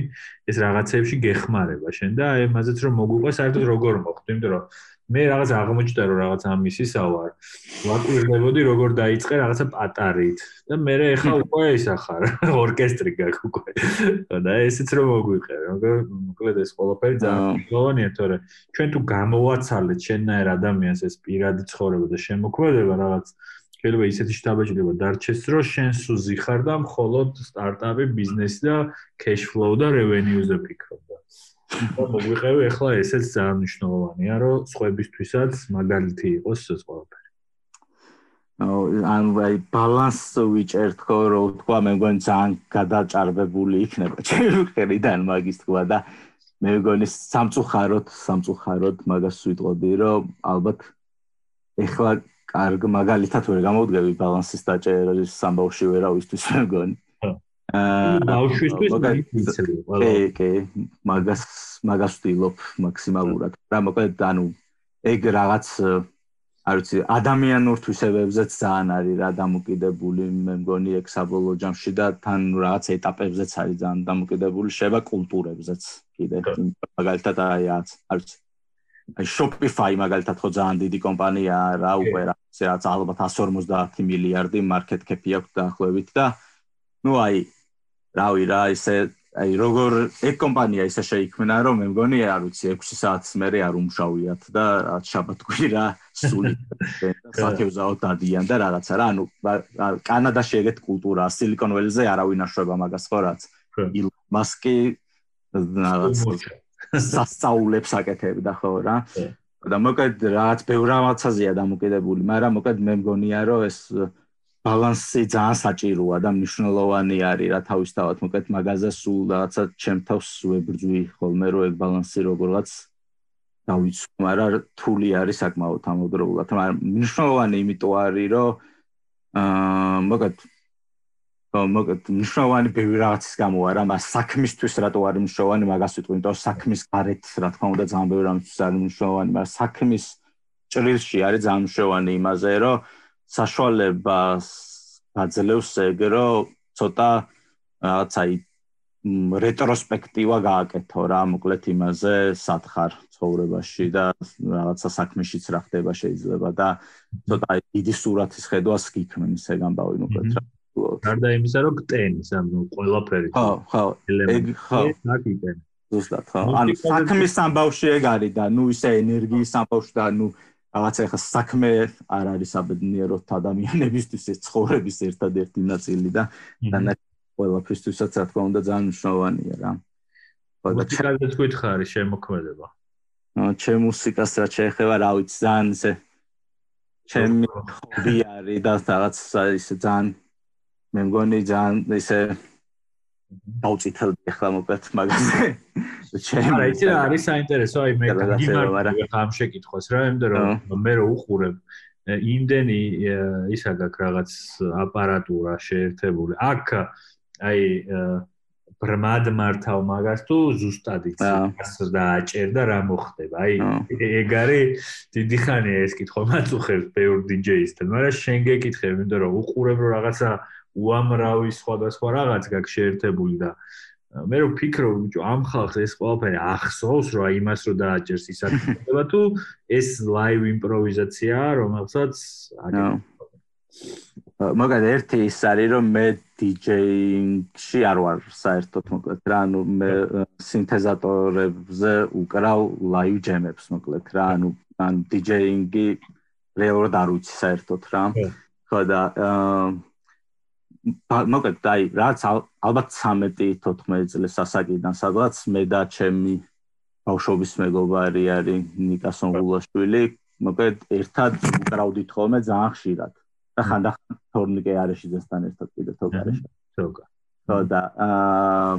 ეს რაღაცეებში გეხმარება შენ და აი ამაზეც რომ მოგვიყვა საერთოდ როგორ მოხდა, იმიტომ რომ მე რაღაც აღმოჩნდა რომ რაღაც ამისისა ვარ. ვაკვირდებოდი როგორ დაიწყე რაღაცა პატარით და მე ეხა უკვე ისახარ ორკესტრი გაქვს უკვე. და ესეც რომ მოგვიყე, როგორ მოკლედ ეს ყველაფერი ძალიან მნიშვნელოვანია, თორე ჩვენ თუ გამოვაცალეთ შენნაირ ადამიანს ეს პირადი ცხოვრება და შემოქმედება რაღაც შეიძლება ისეთი შტაბაჭრება დარჩეს, რომ შენ სუზი ხარ და მხოლოდ სტარტაპი, ბიზნესი და cash flow და revenue-ზე ფიქრობ. და მოგვიყევი ახლა ესეც ძალიან მნიშვნელოვანია რომ სხვებისთვისაც მაგალითი იყოს ეს ყველაფერი. აუ ან ვაი ბალანსი ვიჭერთ ხო რომ თქვა მე მგონი ძალიან გადაჭარბებული იქნება ჩემი ხედიდან მაგის თქვა და მე მგონი სამწუხაროდ სამწუხაროდ მაგას ვიტყოდი რომ ალბათ ეხლა კარგ მაგალითად ვერ გამოვდგები ბალანსის დაჭერის სამბავში ვერავისთვის მე მგონი. ბავშვისთვის მიცელი ყველა. კი, კი, მაგას მაგას ვთილობ მაქსიმალურად. რა მოკლედ ანუ ეგ რაღაც არ ვიცი, ადამიანურ თვისებებზეც ძალიან არის რა დამოკიდებული, მე მგონი ეგ საბოლოო ჯამში და თან რაღაც ეტაპებზეც არის ძალიან დამოკიდებული, შევა კულტურებზეც კიდე. მაგალითად აი რაც არ ვიცი. აი Shopify მაგალითად ხო ძალიან დიდი კომპანიაა რა უკვე რა, რაღაც ალბათ 150 მილიარდი მარკეტ კეპი აქვს დაახლოებით და ну აი რავი რა ისე აი როგორ ეგ კომპანია ისე შეიქმნა რომ მე მგონი არ ვიცი 6 საათს მერე არ უმშავიათ და რაც შაბათქვი რა <laughs> სული საფიუზაო დადიან და რაღაცა რა ანუ კანადაში ეგეთ კულტურაა სილიკონ ველზე არავინ აშვება მაგას ხო რაც მასკი რაღაც სასწაულებს აკეთებდა ხო რა. და მოკლედ რაც ბევრ რამაცაზეა დამოკიდებული მაგრამ მოკლედ მე მგონია რომ ეს ბალანსი ძალიან საჭიროა და მნიშვნელოვანი არის რა თავისთავად. მოკლედ მაგაზე სულ რაღაცა ჩემთავს ვებრძვი ხოლმე რომ ეგ ბალანსი როგორღაც დავიცვი მაგრამ რთული არის საკმაოდ ამავდროულად. მაგრამ მნიშვნელოვანი იმიტომ არის რომ აა მოკლედ მოკლედ მნიშვნელოვანი ბევრი რაღაცის გამო არა მას საქმისთვის რატო არის მნიშვნელოვანი მაგას ვიტყვი იმიტომ საქმის გარეთ რა თქმა უნდა ძალიან ბევრი რამისთვის არის მნიშვნელოვანი მაგრამ საქმის ჭრილში არის ძალიან მნიშვნელოვანი იმაზე რომ საშუალებას აძლევს ეგ რომ ცოტა რაღაცა რეტროსპექტივა გააკეთო რა მოკლედ იმაზე სათხარ ცხოვრებაში და რაღაცა საქმეშიც რა ხდება შეიძლება და ცოტა დიდი სურათის ხედვას გიქმნის ეგ ამბავი მოკლედ რა გარდა იმისა რომ კტენის ანუ ყველაფერი ხო ხო. ეგ ხო. ნაკიტენ ზუსტად ხო. ანუ საქმის ამბავში ეგ არის და ნუ ისე ენერგიის ამბავში და ნუ რაღაცა ახლა საქმე არ არის აბედნიეროთ ადამიანებისთვის ეს ცხოვრების ერთადერთი ნაწილი და და ყველაფრისთვისაც რა თქმა უნდა ძალიან მნიშვნელოვანია რა. და ჩაგდეთ გითხარი შემოქმედება. აა ჩემ მუსიკას რა შეეხება რა ვიცი ძალიან ისე ჩემი ხობი არის და რაღაც ისე ძალიან მე მგონი ძალიან ისე დაუწითელდი ახლა მოკლედ მაგაზე. ჩემ არა იცი რა არის საინტერესო აი მე გიმართები ხამ შეკითხოს რა იმიტომ რომ მე რო უყურებ იმდენი ისა გაქვს რაღაც აპარატურა შეერთებული. აქ აი ბრმად მართავ მაგას თუ ზუსტად იცი რას დააჭერდა რა მოხდება. აი ეგ არის დიდი ხანია ეს კითხვა მაწუხებს ბევრ დიჯეისთან, მაგრამ შენ გეკითხები იმიტომ რომ უყურებ რომ რაღაცა უამრავი სხვადასხვა რაღაც გაქვს შეერთებული და მე რო ფიქრობ ბიჭო ამ ხალხს ეს ყველაფერი ახსოვს რა იმას რო დააჭერს ის აკეთება თუ ეს ლაივ იმპროვიზაციაა რომელსაც მაგალითად ერთი ის არის რომ მე დიჯეინგში არ ვარ საერთოდ მოკლედ რა ანუ მე სინთეზატორებზე უკრავ ლაივ ჯემებს მოკლედ რა ანუ ან დიჯეინგი რეალურად არ ვიცი საერთოდ რა. ხო და აა მოკლედ აი რაც ალბათ 13-14 წლის ასაკიდან სადღაც მე და ჩემი ბავშვობის მეგობარი არის ნიკა სონგულაშვილი მოკლედ ერთად უკრავდით ხოლმე ძალიან ხშირად. და ხანდახან თორნიკე არეშიძესთან ერთად კიდე თოგარეში თოგა ხო და აა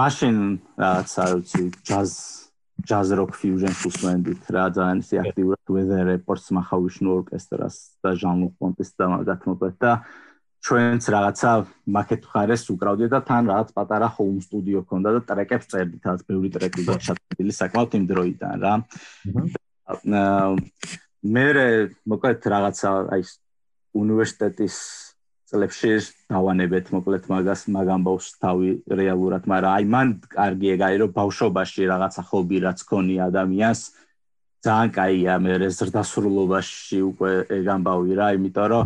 მაშინ რაც არ ვიცი ჯაზ ჯაზ როკ ფიუჟენ სუსვენდით რა ძალიან ისე აქტიურად weather reports მახავიშნო ორკესტრას და ჟან ლუპონტის და მაგათ მოკლედ და ჩვენც რაღაცა მაკეთ ხარეს უკრავდით და თან რაღაც პატარა ჰოუმ სტუდიო ქონდა და ტრეკებს წერდით, რაღაც ბევრი ტრეკი გაჩატილი საკმაოდ იმ დროიდან რა. მე მოკლედ რაღაცა აი უნივერსიტეტის წლებში დავანებეთ მოკლედ მაგას მაგ ამბავს თავი რეალურად, მაგრამ აი მან კარგი ეგარი რომ ბავშვობაში რაღაცა ხობი რაც ქონია ადამიანს. ძალიან კაია მე ზრდასრულობაში უკვე ეგ ამბავი რა, იმიტომ რომ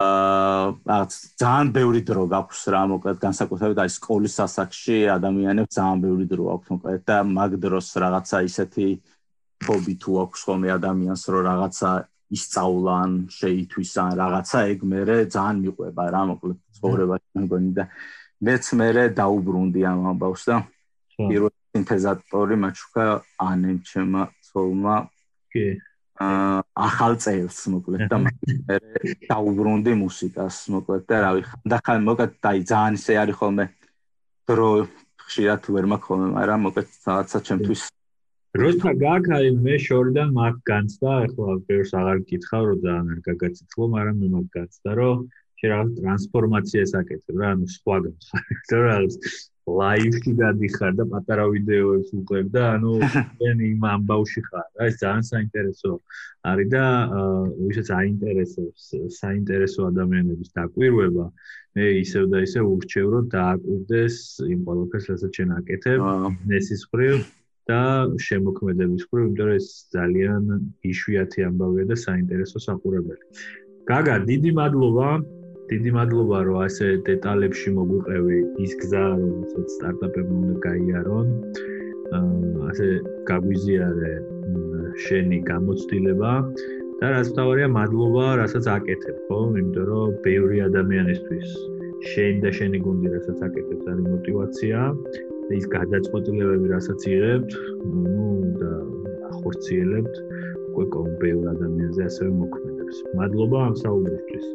აა ძალიან ბევრი დრო გაქვს რა მოკლედ განსაკუთრებით აი სკოლის ასაკში ადამიანებს ძალიან ბევრი დრო აქვს მოკლედ და მაგ დროს რაღაცა ისეთი ფობი თუ აქვს ხოლმე ადამიანს რომ რაღაცა ისწავლან, შეითვის ან რაღაცა ეგ მე ძალიან მიყვება რა მოკლედ ცხოვრებაში მეგონი და მეც მე დაუბრუნდი ამ ამბავს და პირველ სინთეზატორი მაჩუკა ანემ ჩემმა ცოლმა. კი ახალ წელს მოკლედ და მე დაუბრუნდი მუსიკას მოკლედ და რავი ხანდახან მოკლედ დაი ძალიან ისე არის ხოლმე დრო ხშირად ვერ ხოლმე მაგრამ მოკლედ რაღაცა ჩემთვის როცა გაგაი მე შორიდან მაგ განცდა ახლა ბევრს აღარ გითხავ რომ ძალიან არ გაგაცეცხლო მაგრამ მე მაგ განცდა რომ შეიძლება ტრანსფორმაციას აკეთებ რა ანუ სხვა განხარ <laughs> რა ლაივში გადიხარ და პატარა ვიდეოებს უყებ და ანუ <laughs> შენ იმ ამბავში ხარ რა ეს ძალიან საინტერესო არის და ვისაც აინტერესებს საინტერესო ადამიანების დაკვირვება. მე ისევ და ისევ ურჩევ რომ დააკვირდეს იმ ყველაფერს რასაც შენ აკეთებ ბიზნესის მხრივ და შემოქმედების მხრივ იმიტომ რომ ეს ძალიან იშვიათი ამბავია და საინტერესო საყურებელი. გაგა დიდი მადლობა დიდი მადლობა, რომ ასე დეტალებში მოგვიყევი ის გზა, რომელსაც სტარტაპებმა უნდა გაიარონ. ასე გაგვიზიარე შენი გამოცდილება და რაც თავარია, მადლობა, რასაც აკეთებ, ხო? იმიტომ რომ ბევრი ადამიანისთვის შენ და შენი გუნდი რასაც აკეთებს, არის мотиваცია და ის გადაწყვეტილებები, რასაც იღებთ, ну და ახორციელებთ, უკვე ბევრ ადამიანზე ასევე მოქმედებს. მადლობა ამ საუბრისთვის.